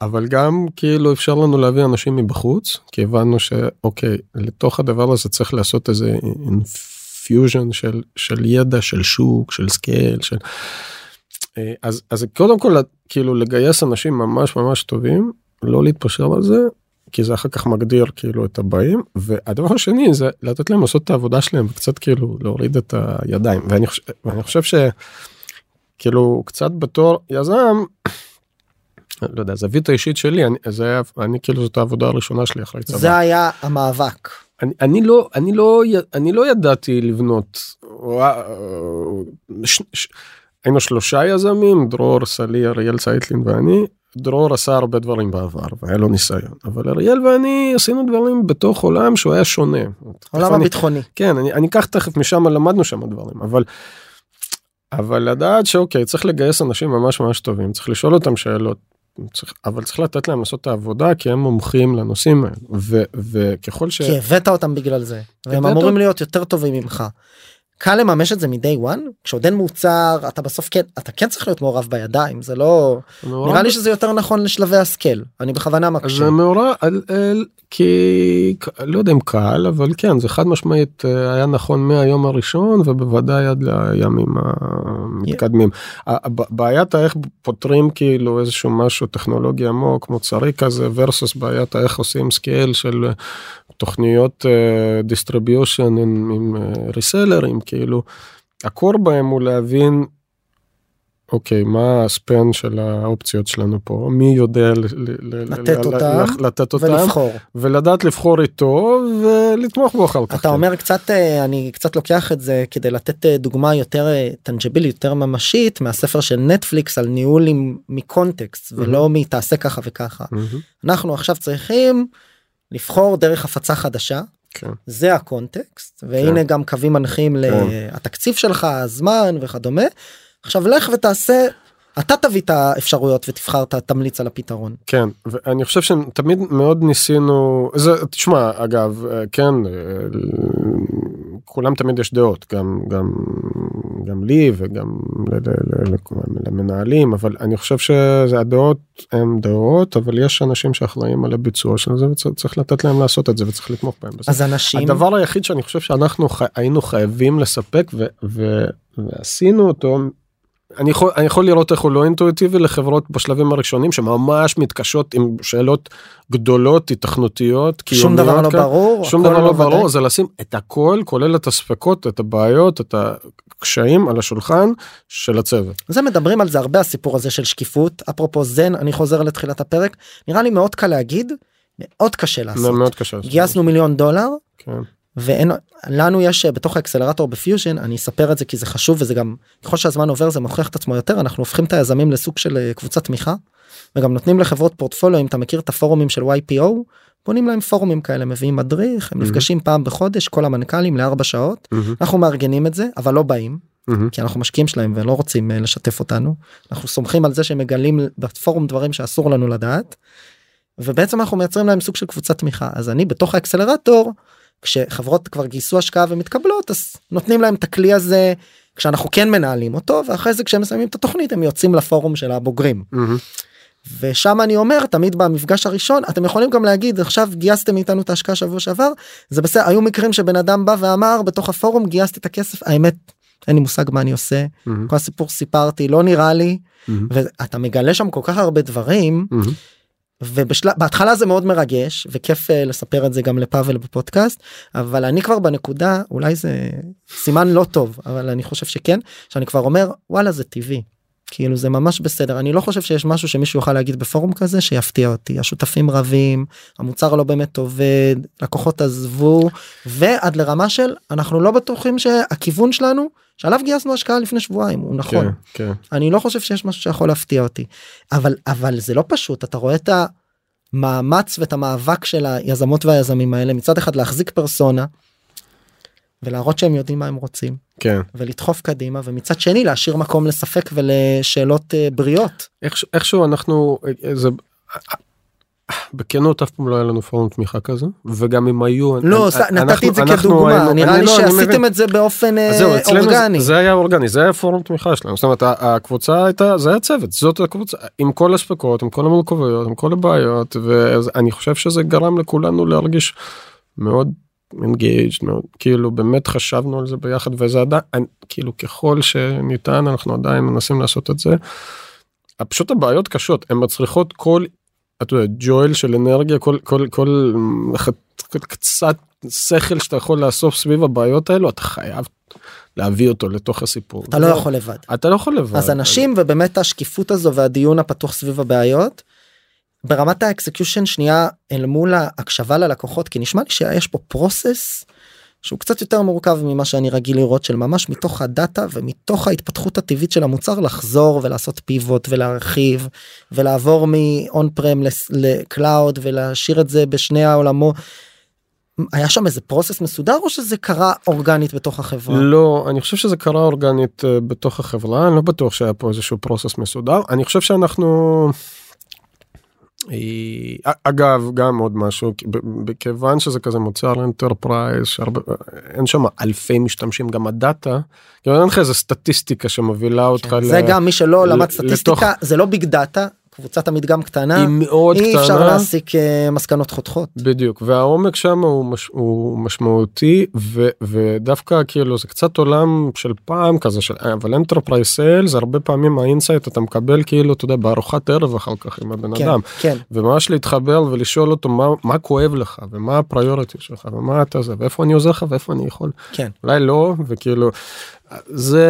אבל גם כאילו אפשר לנו להביא אנשים מבחוץ כי הבנו שאוקיי לתוך הדבר הזה צריך לעשות איזה infusion של של ידע של שוק של scale של. אה, אז אז קודם כל כאילו לגייס אנשים ממש ממש טובים לא להתפשר על זה כי זה אחר כך מגדיר כאילו את הבאים והדבר השני זה לתת להם לעשות את העבודה שלהם וקצת כאילו להוריד את הידיים ואני חושב, ואני חושב שכאילו קצת בתור יזם. לא יודע זווית האישית שלי אני זה היה אני כאילו זאת העבודה הראשונה שלי אחרי צבא. זה היה המאבק. אני, אני לא אני לא אני לא ידעתי לבנות. ש, ש, היינו שלושה יזמים דרור סלי אריאל צייטלין ואני. דרור עשה הרבה דברים בעבר והיה לו ניסיון אבל אריאל ואני עשינו דברים בתוך עולם שהוא היה שונה. אני- הביטחוני. כן אני, אני אקח תכף משם למדנו שם דברים אבל. אבל לדעת שאוקיי צריך לגייס אנשים ממש ממש טובים צריך לשאול אותם שאלות. צריך, אבל צריך לתת להם לעשות את העבודה כי הם מומחים לנושאים האלה ו, וככל ש... כי הבאת אותם בגלל זה. והם אמורים להיות יותר טובים ממך. קל לממש את זה מ-day one כשעוד אין מוצר אתה בסוף כן אתה כן צריך להיות מעורב בידיים זה לא נראה לי שזה יותר נכון לשלבי הסקל אני בכוונה מקשה. זה מעורב כי לא יודע אם קל אבל כן זה חד משמעית אה, היה נכון מהיום הראשון ובוודאי עד לימים המתקדמים. בעיית האיך פותרים כאילו איזשהו משהו טכנולוגי עמוק מוצרי כזה versus בעיית האיך עושים scale של אה, תוכניות distribution עם, עם ריסלרים כאילו ה-core בהם הוא להבין אוקיי מה ה-span של האופציות שלנו פה? מי יודע לתת אותם לתת אותם? ולבחור. ולדעת לבחור איתו ולתמוך בו אחר כך. אתה אומר קצת אה, אני קצת לוקח את זה כדי לתת אה, דוגמה יותר טנג'בילית יותר ממשית מהספר של נטפליקס על ניהול מקונטקסט ולא מתעשה ככה וככה. אנחנו עכשיו צריכים לבחור דרך הפצה חדשה. כן. זה הקונטקסט והנה גם קווים מנחים לתקציב שלך הזמן וכדומה עכשיו לך ותעשה אתה תביא את האפשרויות ותבחר את תמליץ על הפתרון. כן ואני חושב שתמיד מאוד ניסינו זה תשמע אגב אה, כן אה, כולם תמיד יש דעות גם גם גם לי וגם למנהלים אבל אני חושב שהדעות הם דעות אבל יש אנשים שאחראים על הביצוע של זה וצריך לתת להם לעשות את זה וצריך לתמוך בהם. אז אנשים הדבר היחיד שאני חושב שאנחנו חי- היינו חייבים לספק ו- ו- ועשינו אותו. אני יכול, אני יכול לראות איך הוא לא אינטואיטיבי לחברות בשלבים הראשונים שממש מתקשות עם שאלות גדולות התכנותיות שום דבר לא כאלה. ברור שום דבר לא ודאי. ברור זה לשים את הכל כולל את הספקות את הבעיות את הקשיים על השולחן של הצוות. זה מדברים על זה הרבה הסיפור הזה של שקיפות אפרופו זן אני חוזר לתחילת הפרק נראה לי מאוד קל להגיד מאוד קשה לעשות. מאוד קשה. גייסנו מיליון דולר כן. ואין לנו יש אה, בתוך ה-accelerator בפיוז'ן אני אספר את זה כי זה חשוב וזה גם ככל שהזמן עובר זה מוכיח את עצמו יותר אנחנו הופכים את היזמים לסוג של אה, קבוצת תמיכה וגם נותנים לחברות פורטפוליו אם אתה מכיר את הפורומים של YPO בונים להם פורומים כאלה מביאים מדריך הם. נפגשים פעם בחודש כל המנכ"לים לארבע שעות מהמם, אנחנו מארגנים את זה אבל לא באים מהמם. כי אנחנו משקיעים שלהם ולא רוצים אה, לשתף אותנו אנחנו סומכים על זה שהם מגלים בפורום דברים שאסור לנו לדעת. ובעצם אנחנו מייצרים להם סוג של קבוצת תמיכה אז אני בתוך האקסלרטור כשחברות כבר גייסו השקעה ומתקבלות אז נותנים להם את הכלי הזה כשאנחנו כן מנהלים אותו ואחרי זה כשהם מסיימים את התוכנית הם יוצאים לפורום של הבוגרים. מהמם. ושם אני אומר תמיד במפגש הראשון אתם יכולים גם להגיד עכשיו גייסתם מאיתנו את ההשקעה שבוע שעבר זה בסדר היו מקרים שבן אדם בא ואמר בתוך הפורום גייסתי את הכסף האמת אין לי מושג מה אני עושה מהמם. כל הסיפור סיפרתי לא נראה לי מהמם. ואתה מגלה שם כל כך הרבה דברים מהמם. ובשלב בהתחלה זה מאוד מרגש וכיף אה, לספר את זה גם לפאבל בפודקאסט אבל אני כבר בנקודה אולי זה סימן לא טוב אבל אני חושב שכן שאני כבר אומר וואלה זה טבעי. כאילו זה ממש בסדר אני לא חושב שיש משהו שמישהו יוכל להגיד בפורום כזה שיפתיע אותי השותפים רבים המוצר לא באמת עובד לקוחות עזבו ועד לרמה של אנחנו לא בטוחים שהכיוון שלנו שעליו גייסנו השקעה לפני שבועיים הוא נכון. כן, כן. אני לא חושב שיש משהו שיכול להפתיע אותי אבל אבל זה לא פשוט אתה רואה את המאמץ ואת המאבק של היזמות והיזמים האלה מצד אחד להחזיק פרסונה. ולהראות שהם יודעים מה הם רוצים כן. ולדחוף קדימה ומצד שני להשאיר מקום לספק ולשאלות אה, בריאות. איך, איכשהו אנחנו אה, זה בכנות אף פעם לא היה לנו פורום תמיכה כזה וגם אם היו לא אני- ס- נתתי אנחנו- את זה אנחנו כדוגמה היינו- נראה אני לי לא, אני מבין. שעשיתם את זה באופן אה, זהו, אצלנו זה- אורגני. זה היה אורגני זה היה פורום תמיכה שלנו זאת אומרת הקבוצה הייתה זה היה צוות זאת הקבוצה עם כל הספקות עם כל המורכבויות עם כל הבעיות ואני חושב שזה גרם לכולנו להרגיש מאוד engaged מאוד כאילו באמת חשבנו על זה ביחד וזה עדיין כאילו ככל שניתן אנחנו עדיין מנסים לעשות את זה. פשוט הבעיות קשות הן מצריכות כל אתה יודע ג'ויל של אנרגיה כל כל כל כל קצת שכל שאתה יכול לאסוף סביב הבעיות האלו אתה חייב להביא אותו לתוך הסיפור. אתה לא יכול לבד. אתה לא יכול לבד. אז אנשים ובאמת השקיפות הזו והדיון הפתוח סביב הבעיות. ברמת האקסקיושן שנייה אל מול ההקשבה ללקוחות כי נשמע לי שיש פה process שהוא קצת יותר מורכב ממה שאני רגיל לראות של ממש מתוך הדאטה ומתוך ההתפתחות הטבעית של המוצר לחזור ולעשות פיבוט ולהרחיב ולעבור מ-on prem ל-cloud ולהשאיר את זה בשני העולמות. היה שם איזה process מסודר או שזה קרה אורגנית בתוך החברה? לא אני חושב שזה קרה אורגנית אה, בתוך החברה אני לא בטוח שהיה פה איזשהו process מסודר אני חושב שאנחנו. אה, אגב גם עוד משהו מכיוון שזה כזה מוצר enterprise שהרבה אין שם אלפי משתמשים גם הדאטה. כאילו אין לך איזה סטטיסטיקה שמובילה אותך. כן, זה ל- גם מי שלא ל- למד לתוך- סטטיסטיקה זה לא big data קבוצת המדגם קטנה היא מאוד אי אפשר קטנה. להסיק אה, מסקנות חותכות. בדיוק והעומק שם הוא, מש, הוא משמעותי ו, ודווקא כאילו זה קצת עולם של פעם כזה של אבל enterprise sale זה הרבה פעמים ה-insight אתה מקבל כאילו אתה יודע בארוחת ערב אחר כך עם הבן כן, אדם כן. וממש להתחבר ולשאול אותו מה, מה כואב לך ומה ה-priority שלך ומה אתה זה ואיפה אני עוזר לך ואיפה אני יכול כן. אולי לא וכאילו זה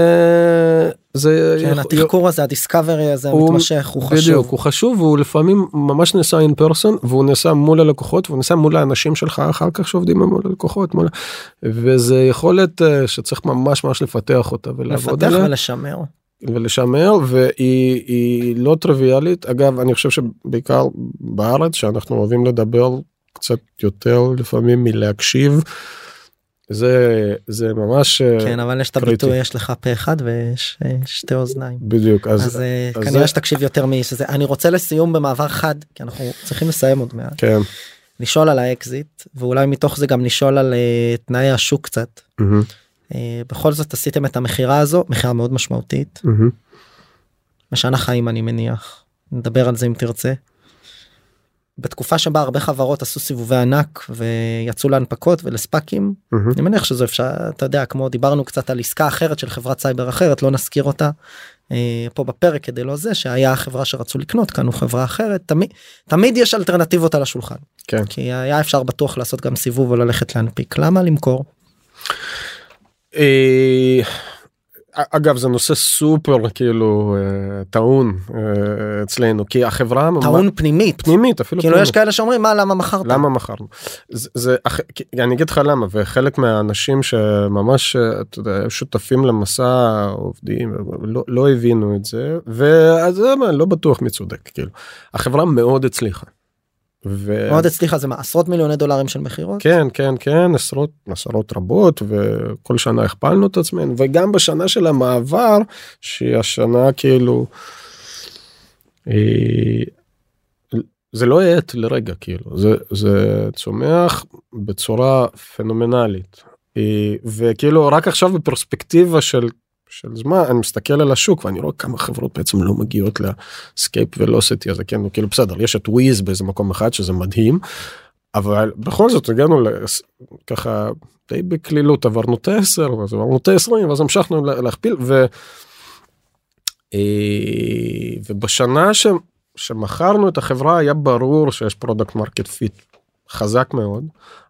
זה כן, יכול- התחקור הזה הדיסקאברי הזה הוא- המתמשך הוא בדיוק, חשוב. הוא חשוב והוא לפעמים ממש נעשה in person והוא נעשה מול הלקוחות והוא נעשה מול האנשים שלך אחר כך שעובדים מול הלקוחות מול... וזה יכולת אה, שצריך ממש ממש לפתח אותה ולעבוד לפתח עליה ולשמר. ולשמר והיא היא לא טריוויאלית אגב אני חושב שבעיקר בארץ שאנחנו אוהבים לדבר קצת יותר לפעמים מלהקשיב. זה זה ממש אה, כן אבל יש את. הביטוי יש לך פה אחד ויש אה, שתי אוזניים. בדיוק אז, אז אה, אז כנראה זה- שתקשיב יותר מאיש הזה אני רוצה לסיום במעבר חד כי אנחנו צריכים לסיים עוד מעט כן. לשאול על האקזיט ואולי מתוך זה גם לשאול על תנאי השוק קצת. אה, בכל זאת עשיתם את המכירה הזו מכירה מאוד משמעותית מהמם. משנה חיים אני מניח נדבר על זה אם תרצה. בתקופה שבה הרבה חברות עשו סיבובי ענק ויצאו להנפקות ולספאקים מהמם. אני מניח שזה אפשר אתה יודע כמו דיברנו קצת על עסקה אחרת של חברת סייבר אחרת לא נזכיר אותה אה, פה בפרק כדי לא זה שהיה חברה שרצו לקנות קנו חברה אחרת תמיד תמיד יש אלטרנטיבות על השולחן כן. כי היה אפשר בטוח לעשות גם סיבוב או ללכת להנפיק למה למכור אה, אגב זה נושא סופר כאילו אה, טעון אה, אצלנו כי החברה טעון פנימית פנימית אפילו כאילו פנימית. יש כאלה שאומרים מה למה מכרת למה מכרנו זה, זה אני אגיד לך למה וחלק מהאנשים שממש אה, אתה יודע, שותפים למסע עובדים לא, לא הבינו את זה ואז מה, לא בטוח מי צודק כאילו החברה מאוד הצליחה. ו... מאוד הצליחה זה מה עשרות מיליוני דולרים של מכירות כן כן כן עשרות עשרות רבות וכל שנה הכפלנו את עצמנו וגם בשנה של המעבר שהיא השנה כאילו. אה, זה לא האט לרגע כאילו זה זה צומח בצורה פנומנלית אה, וכאילו רק עכשיו בפרספקטיבה של של זמן אני מסתכל על השוק ואני רואה כמה חברות בעצם לא מגיעות ל-escape velocity הזה כן כאילו בסדר יש את וויז באיזה מקום אחד שזה מדהים אבל בכל זאת הגענו לס- ככה די בקלילות עברנו את ה-10 ואז עברנו את ה-20 ואז המשכנו לה- להכפיל ו... אה, ובשנה ש... שמכרנו את החברה היה ברור שיש product market fit חזק מאוד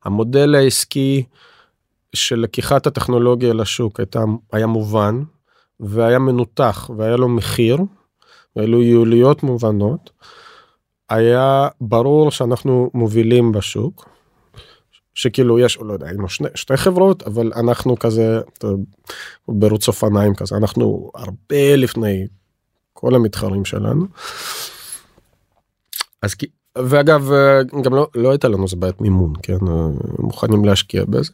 המודל העסקי של לקיחת הטכנולוגיה לשוק הייתה היה מובן והיה מנותח והיה לו מחיר ואלו יעילויות מובנות. היה ברור שאנחנו מובילים בשוק. שכאילו יש לא יודע היינו שני, שתי חברות אבל אנחנו כזה ברוץ אופניים כזה אנחנו הרבה לפני כל המתחרים שלנו. אז כי ואגב גם לא, לא הייתה לנו איזה בעיית מימון כן מוכנים להשקיע בזה.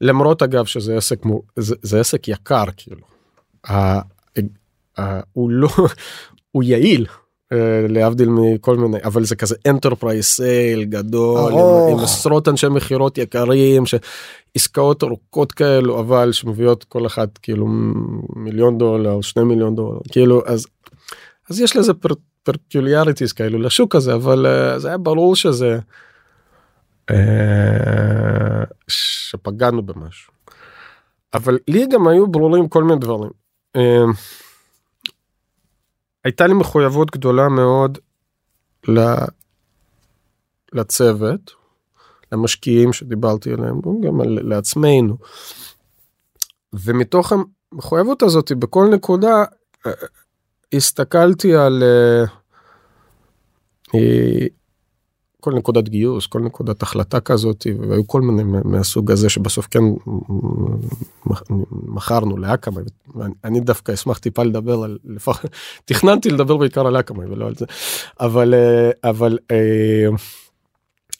למרות אגב שזה עסק זה, זה עסק יקר כאילו. ה, ה, הוא לא הוא יעיל אה, להבדיל מכל מיני אבל זה כזה enterprise סייל גדול עם, ארוך. עם עשרות אנשי מכירות יקרים שעסקאות ארוכות כאלו אבל שמביאות כל אחת כאילו מיליון דולר שני מיליון דולר כאילו אז אז יש לזה פרקיוליאריטיס כאלו לשוק הזה אבל אה, זה היה ברור שזה. אה, שפגענו במשהו. אבל לי גם היו ברורים כל מיני דברים. אה, הייתה לי מחויבות גדולה מאוד לצוות, למשקיעים שדיברתי עליהם, גם לעצמנו. ומתוך המחויבות הזאת בכל נקודה אה, הסתכלתי על כל נקודת גיוס, כל נקודת החלטה כזאת, והיו כל מיני מה- מהסוג הזה שבסוף כן מכרנו לאקאמי, אני דווקא אשמח טיפה לדבר על, לפחות, תכננתי לדבר בעיקר על אקאמי ולא על זה, אבל, אה, אבל, אה,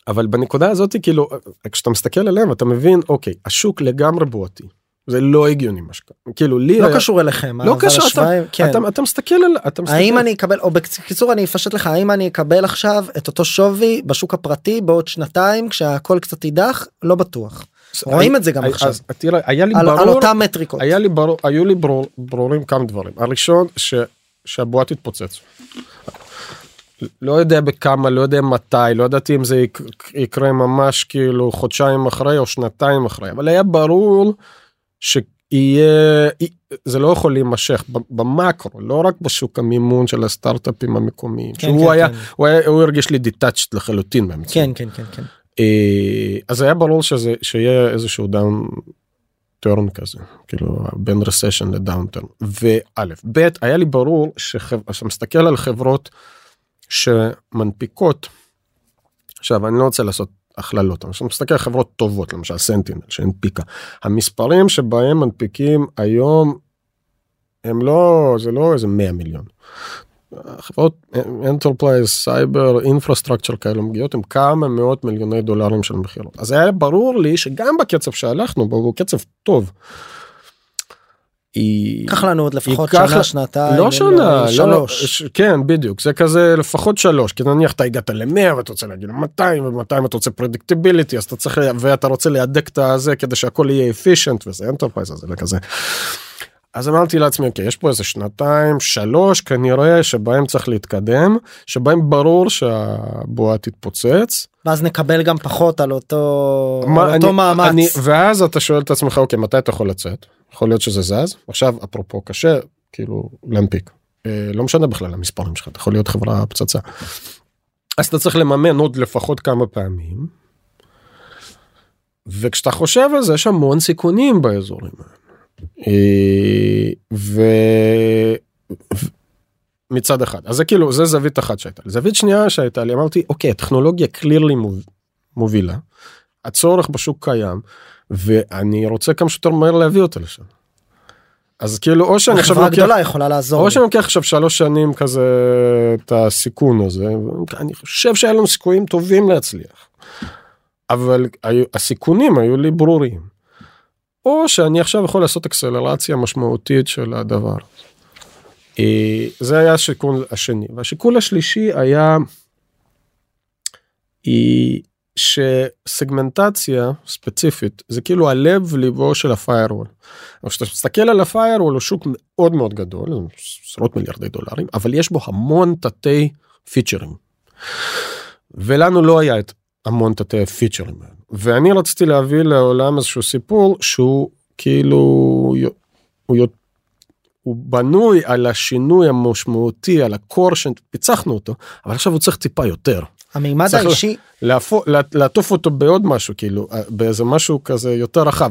אבל בנקודה הזאת כאילו, כשאתה מסתכל עליהם אתה מבין, אוקיי, השוק לגמרי בועתי. זה לא הגיוני מה שקרה, כאילו לי לא היה, קשור אליכם. לא קשור, אתה, כן. אתה, אתה מסתכל על, אתה מסתכל, האם אני אקבל או בקיצור אני אפשט לך האם אני אקבל עכשיו את אותו שווי בשוק הפרטי בעוד שנתיים כשהכל קצת יידח לא בטוח רואים את זה גם עכשיו. אז תראה, היה לי על, ברור, על אותם מטריקות. היה לי ברור, היו לי ברור, ברורים כמה דברים. הראשון, ש, שהבועה תתפוצץ. לא יודע בכמה, לא יודע מתי, לא ידעתי אם זה יק, יקרה ממש כאילו חודשיים אחרי או שנתיים אחרי, אבל היה ברור שיהיה, זה לא יכול להימשך במקרו, לא רק בשוק המימון של הסטארט-אפים המקומיים, כן, שהוא כן, היה, כן. הוא היה, הוא הרגיש לי detached לחלוטין מהמציאות. כן כן כן כן. אה, אז היה ברור שזה שיהיה איזשהו downturn כזה כאילו בין recession ל downturn וא' ב' היה לי ברור שאתה מסתכל על חברות שמנפיקות עכשיו אני לא רוצה לעשות הכללות אבל כשאתה מסתכל על חברות טובות למשל Sentinel שהנפיקה המספרים שבהם מנפיקים היום הם לא זה לא איזה 100 מיליון. חברות enterprise סייבר infrastructure כאלה מגיעות עם כמה מאות מיליוני דולרים של מכירות אז היה ברור לי שגם בקצב שהלכנו בו הוא קצב טוב. היא- ייקח לנו עוד לפחות שנה לה- שנתיים לא שנה, לא, שלוש. ש- כן בדיוק זה כזה לפחות שלוש כי נניח אתה הגעת ל-100 ואתה רוצה להגיד 200 ו-200 אתה רוצה predictability אז אתה צריך ואתה רוצה להדק את הזה כדי שהכל יהיה efficient וזה enterprise הזה וכזה. אז אמרתי לעצמי אוקיי יש פה איזה שנתיים שלוש כנראה שבהם צריך להתקדם שבהם ברור שהבועה תתפוצץ. ואז נקבל גם פחות על אותו מה, על אותו אני- מאמץ. אני, ואז אתה שואל את עצמך אוקיי מתי אתה יכול לצאת יכול להיות שזה זז עכשיו אפרופו קשה כאילו להנפיק אה, לא משנה בכלל המספרים שלך אתה יכול להיות חברה פצצה. אז אתה צריך לממן עוד לפחות כמה פעמים. וכשאתה חושב על זה יש המון סיכונים באזורים האלה. אה, ו... מצד אחד אז זה כאילו זה זווית אחת שהייתה לי זווית שנייה שהייתה לי אמרתי אוקיי הטכנולוגיה קלירלי מובילה הצורך בשוק קיים ואני רוצה כמה שיותר מהר להביא אותה לשם. אז כאילו או שאני עכשיו לוקח גדולה יכולה לעזור. או. שאני לוקח עכשיו שלוש שנים כזה את הסיכון הזה אני חושב שהיה לנו סיכויים טובים להצליח. אבל היו, הסיכונים היו לי ברורים. או שאני עכשיו יכול לעשות אקסלרציה משמעותית של הדבר. אה, זה היה השיקול השני והשיקול השלישי היה היא שסגמנטציה ספציפית זה כאילו הלב ליבו של הפיירוול. אבל כשאתה מסתכל על הפיירוול הוא שוק מאוד מאוד גדול עשרות מיליארדי דולרים אבל יש בו המון תתי פיצ'רים. ולנו לא היה את המון תתי פיצ'רים ואני רציתי להביא לעולם איזשהו סיפור שהוא כאילו הוא, הוא בנוי על השינוי המשמעותי על הקור שפיצחנו אותו אבל עכשיו הוא צריך טיפה יותר. המימד האישי לעטוף אותו בעוד משהו כאילו אה, באיזה משהו כזה יותר רחב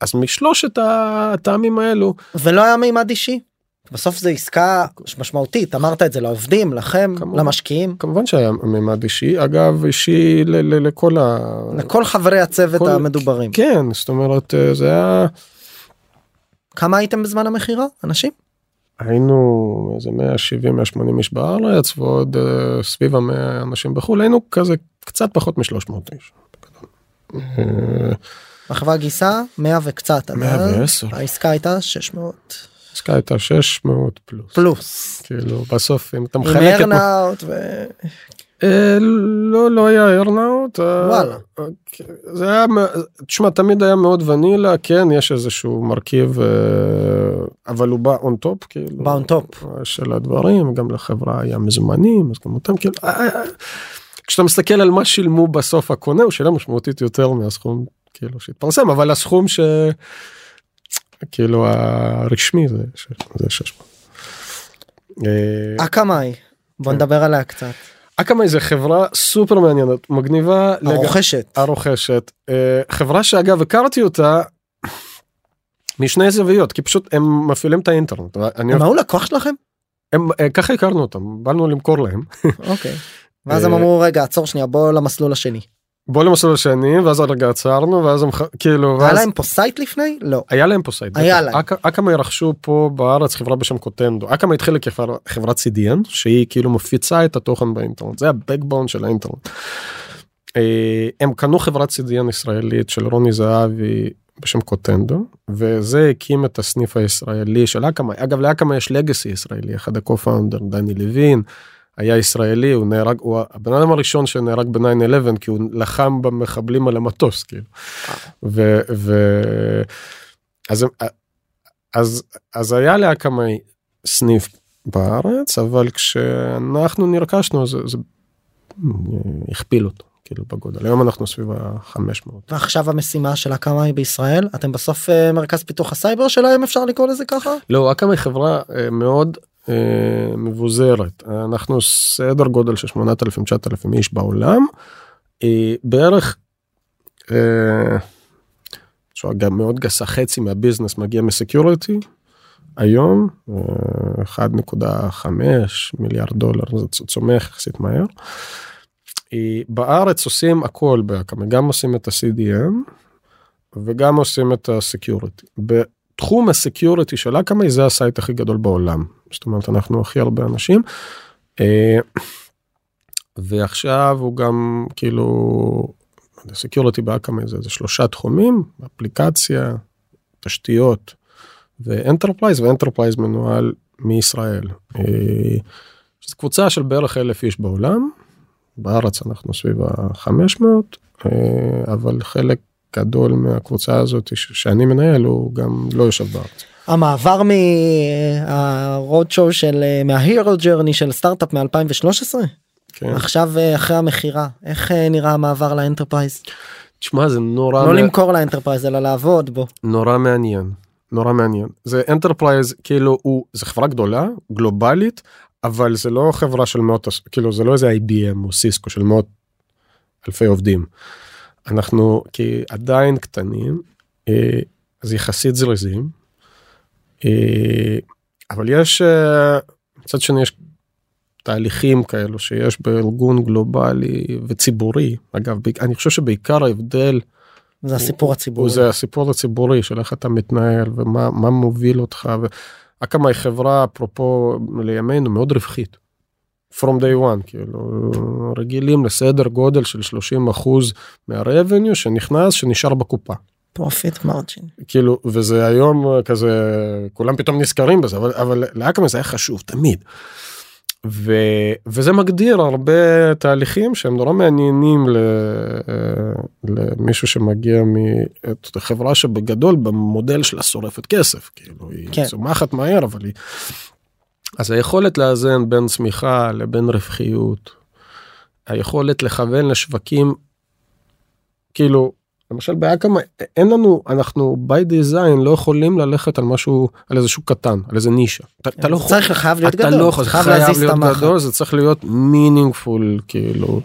אז משלושת הטעמים האלו ולא היה מימד אישי. בסוף זה עסקה משמעותית אמרת את זה לעובדים לכם כמובן, למשקיעים כמובן שהיה מימד אישי אגב אישי ל- ל- לכל ה... לכל חברי הצוות כל... המדוברים כן זאת אומרת אה, זה היה כמה הייתם בזמן המכירה אנשים. היינו איזה 170 180 איש בארץ ועוד uh, סביב המאה אנשים בחו"ל היינו כזה קצת פחות מ-300 איש. החברה גייסה 100 וקצת 110 העסקה הייתה 600 העסקה הייתה 600 פלוס. פלוס. כאילו בסוף אם אתה מחלק את... עם ארנאוט ו... אה, לא לא היה earn-out אה, וואלה זה היה תשמע תמיד היה מאוד ונילה כן יש איזשהו מרכיב אה, אבל הוא בא on top כאילו בא on top של הדברים גם לחברה היה מזומנים אז גם אותם כאילו כשאתה מסתכל על מה שילמו בסוף הקונה הוא שילם משמעותית יותר מהסכום כאילו שהתפרסם אבל הסכום ש... כאילו הרשמי זה 600. אקמאי בוא כן. נדבר עליה קצת. אקמאי זה חברה סופר מעניינת מגניבה הרוכשת לג... הרוכשת אה, חברה שאגב הכרתי אותה משני זוויות כי פשוט הם מפעילים את האינטרנט. אני... הם היו לקוח שלכם? הם אה, ככה הכרנו אותם באנו למכור להם. אוקיי. ואז הם אה, אמרו רגע עצור שנייה בוא למסלול השני. בוא למסלול השני ואז רגע עצרנו ואז הם כאילו היה להם פה site לפני? לא. היה להם פה site היה להם. אקאמה רכשו פה בארץ חברה בשם קוטנדו. אקאמה התחילה כחברת CDN שהיא כאילו מפיצה את התוכן באינטרנט. זה הבקבון של האינטרנט. אה, הם קנו חברת CDN ישראלית של רוני זהבי בשם קוטנדו וזה הקים את הסניף הישראלי של אקאמה אגב לאקאמה יש לגאסי ישראלי אחד הקו-פאונדר דני לוין. היה ישראלי הוא נהרג הוא הבן אדם הראשון שנהרג ב-9-11 כי הוא לחם במחבלים על המטוס כאילו. ו, ו... אז, אז, אז היה להקמי סניף בארץ אבל כשאנחנו נרכשנו זה, זה הכפיל אותו כאילו בגודל היום אנחנו סביב ה-500. ועכשיו המשימה של אקמאי בישראל אתם בסוף אה, מרכז פיתוח הסייבר שלהם אפשר לקרוא לזה ככה? לא אקמאי חברה אה, מאוד מבוזרת אנחנו סדר גודל של 8,000 9,000 איש בעולם אה, בערך. אה, גם מאוד גדולה חצי מה business מגיע מ security היום 1.5 מיליארד דולר זה צומח יחסית מהר. בארץ עושים הכל באקמאי גם עושים את ה-CDN וגם עושים את ה security. בתחום ה security של אקמאי זה ה site הכי גדול בעולם זאת אומרת אנחנו הכי הרבה אנשים. אה, ועכשיו הוא גם כאילו security באקמאי זה, זה שלושה תחומים אפליקציה תשתיות ו enterprise ו enterprise מנוהל מישראל. אה, זו קבוצה של בערך אלף איש בעולם בארץ אנחנו סביב ה-500 אה, אבל חלק גדול מהקבוצה הזאת שאני מנהל הוא גם לא יושב בארץ. המעבר מה road show של מה hero journey של סטארט-אפ מ-2013 כן. עכשיו אה, אחרי המכירה איך אה, נראה המעבר ל enterprise. תשמע זה נורא לא מ... למכור ל enterprise אלא לעבוד בו נורא מעניין נורא מעניין זה enterprise כאילו הוא זה חברה גדולה גלובלית אבל זה לא חברה של מאות כאילו זה לא איזה IBM או סיסקו של מאות אלפי עובדים. אנחנו כי עדיין קטנים אה, אז יחסית זריזים אה, אבל יש אה, מצד שני יש תהליכים כאלו שיש בארגון גלובלי וציבורי אגב אני חושב שבעיקר ההבדל זה הסיפור הציבורי זה הסיפור הציבורי של איך אתה מתנהל ומה מה מוביל אותך ואקמה היא חברה אפרופו לימינו מאוד רווחית. From day one כאילו רגילים לסדר גודל של 30 אחוז מה revenue שנכנס שנשאר בקופה. profit margin. כאילו וזה היום כזה כולם פתאום נזכרים בזה אבל אבל לאקמאי זה היה חשוב תמיד. ו, וזה מגדיר הרבה תהליכים שהם נורא מעניינים ל, למישהו שמגיע מחברה שבגדול במודל שלה שורפת כסף כאילו היא כן. צומחת מהר אבל היא. אז היכולת לאזן בין צמיחה לבין רווחיות. היכולת לכוון לשווקים כאילו למשל באקמאי אין לנו אנחנו by design לא יכולים ללכת על משהו על איזשהו קטן על איזה נישה. אתה, אתה לא יכול, צריך חייב להיות אתה גדול, לא יכול, זה חייב חייב להזיז את להיות המחט. גדול זה צריך להיות meaningful כאילו.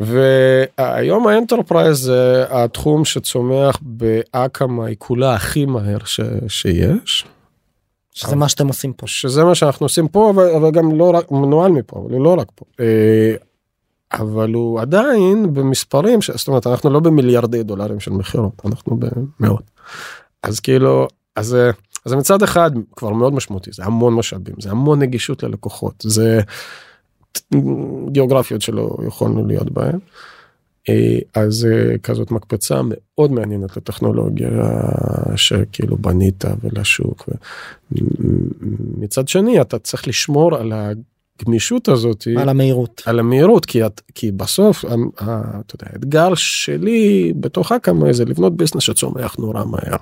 והיום ה enterprise זה התחום שצומח באקמאי היא כולה הכי מהר ש, שיש. שזה מה שאתם עושים פה. שזה מה שאנחנו עושים פה אבל, אבל גם לא רק הוא מנוהל מפה אבל הוא לא רק פה. אה, אבל הוא עדיין במספרים ש... זאת אומרת אנחנו לא במיליארדי דולרים של מכירות אנחנו במאות. אז כאילו אז אה, אז מצד אחד כבר מאוד משמעותי זה המון משאבים זה המון נגישות ללקוחות זה גיאוגרפיות שלא יכולנו להיות בהם. אה, אז אה, כזאת מקפצה מאוד מעניינת לטכנולוגיה שכאילו בנית ולשוק. מצד שני אתה צריך לשמור על הגמישות הזאת על המהירות. על המהירות כי את כי בסוף אתה יודע, האתגר שלי בתוך אקמאי זה לבנות business שצומח נורא מהר.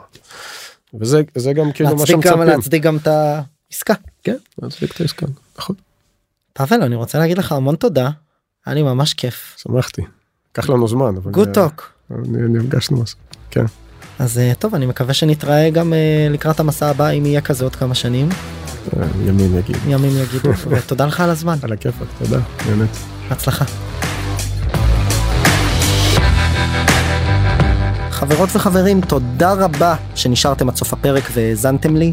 וזה זה גם כאילו מה שמצפים. להצדיק גם את העסקה. כן, להצדיק את העסקה. נכון. פבל אני רוצה להגיד לך המון תודה. היה לי ממש כיף. שמחתי. לקח לנו זמן. good אה, talk. נפגשנו משהו. כן. אז אה, טוב אני מקווה שנתראה גם אה, לקראת המסע הבא אם יהיה כזה עוד כמה שנים אה, ימין יגיד. ימים יגידו ותודה לך על הזמן על הכיפאק, תודה. באמת. בהצלחה. חברות וחברים תודה רבה שנשארתם עד סוף הפרק והאזנתם לי.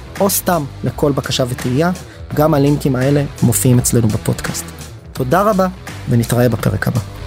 או סתם לכל בקשה ותהייה גם הלינקים האלה מופיעים אצלנו בפודקאסט. תודה רבה ונתראה בפרק הבא.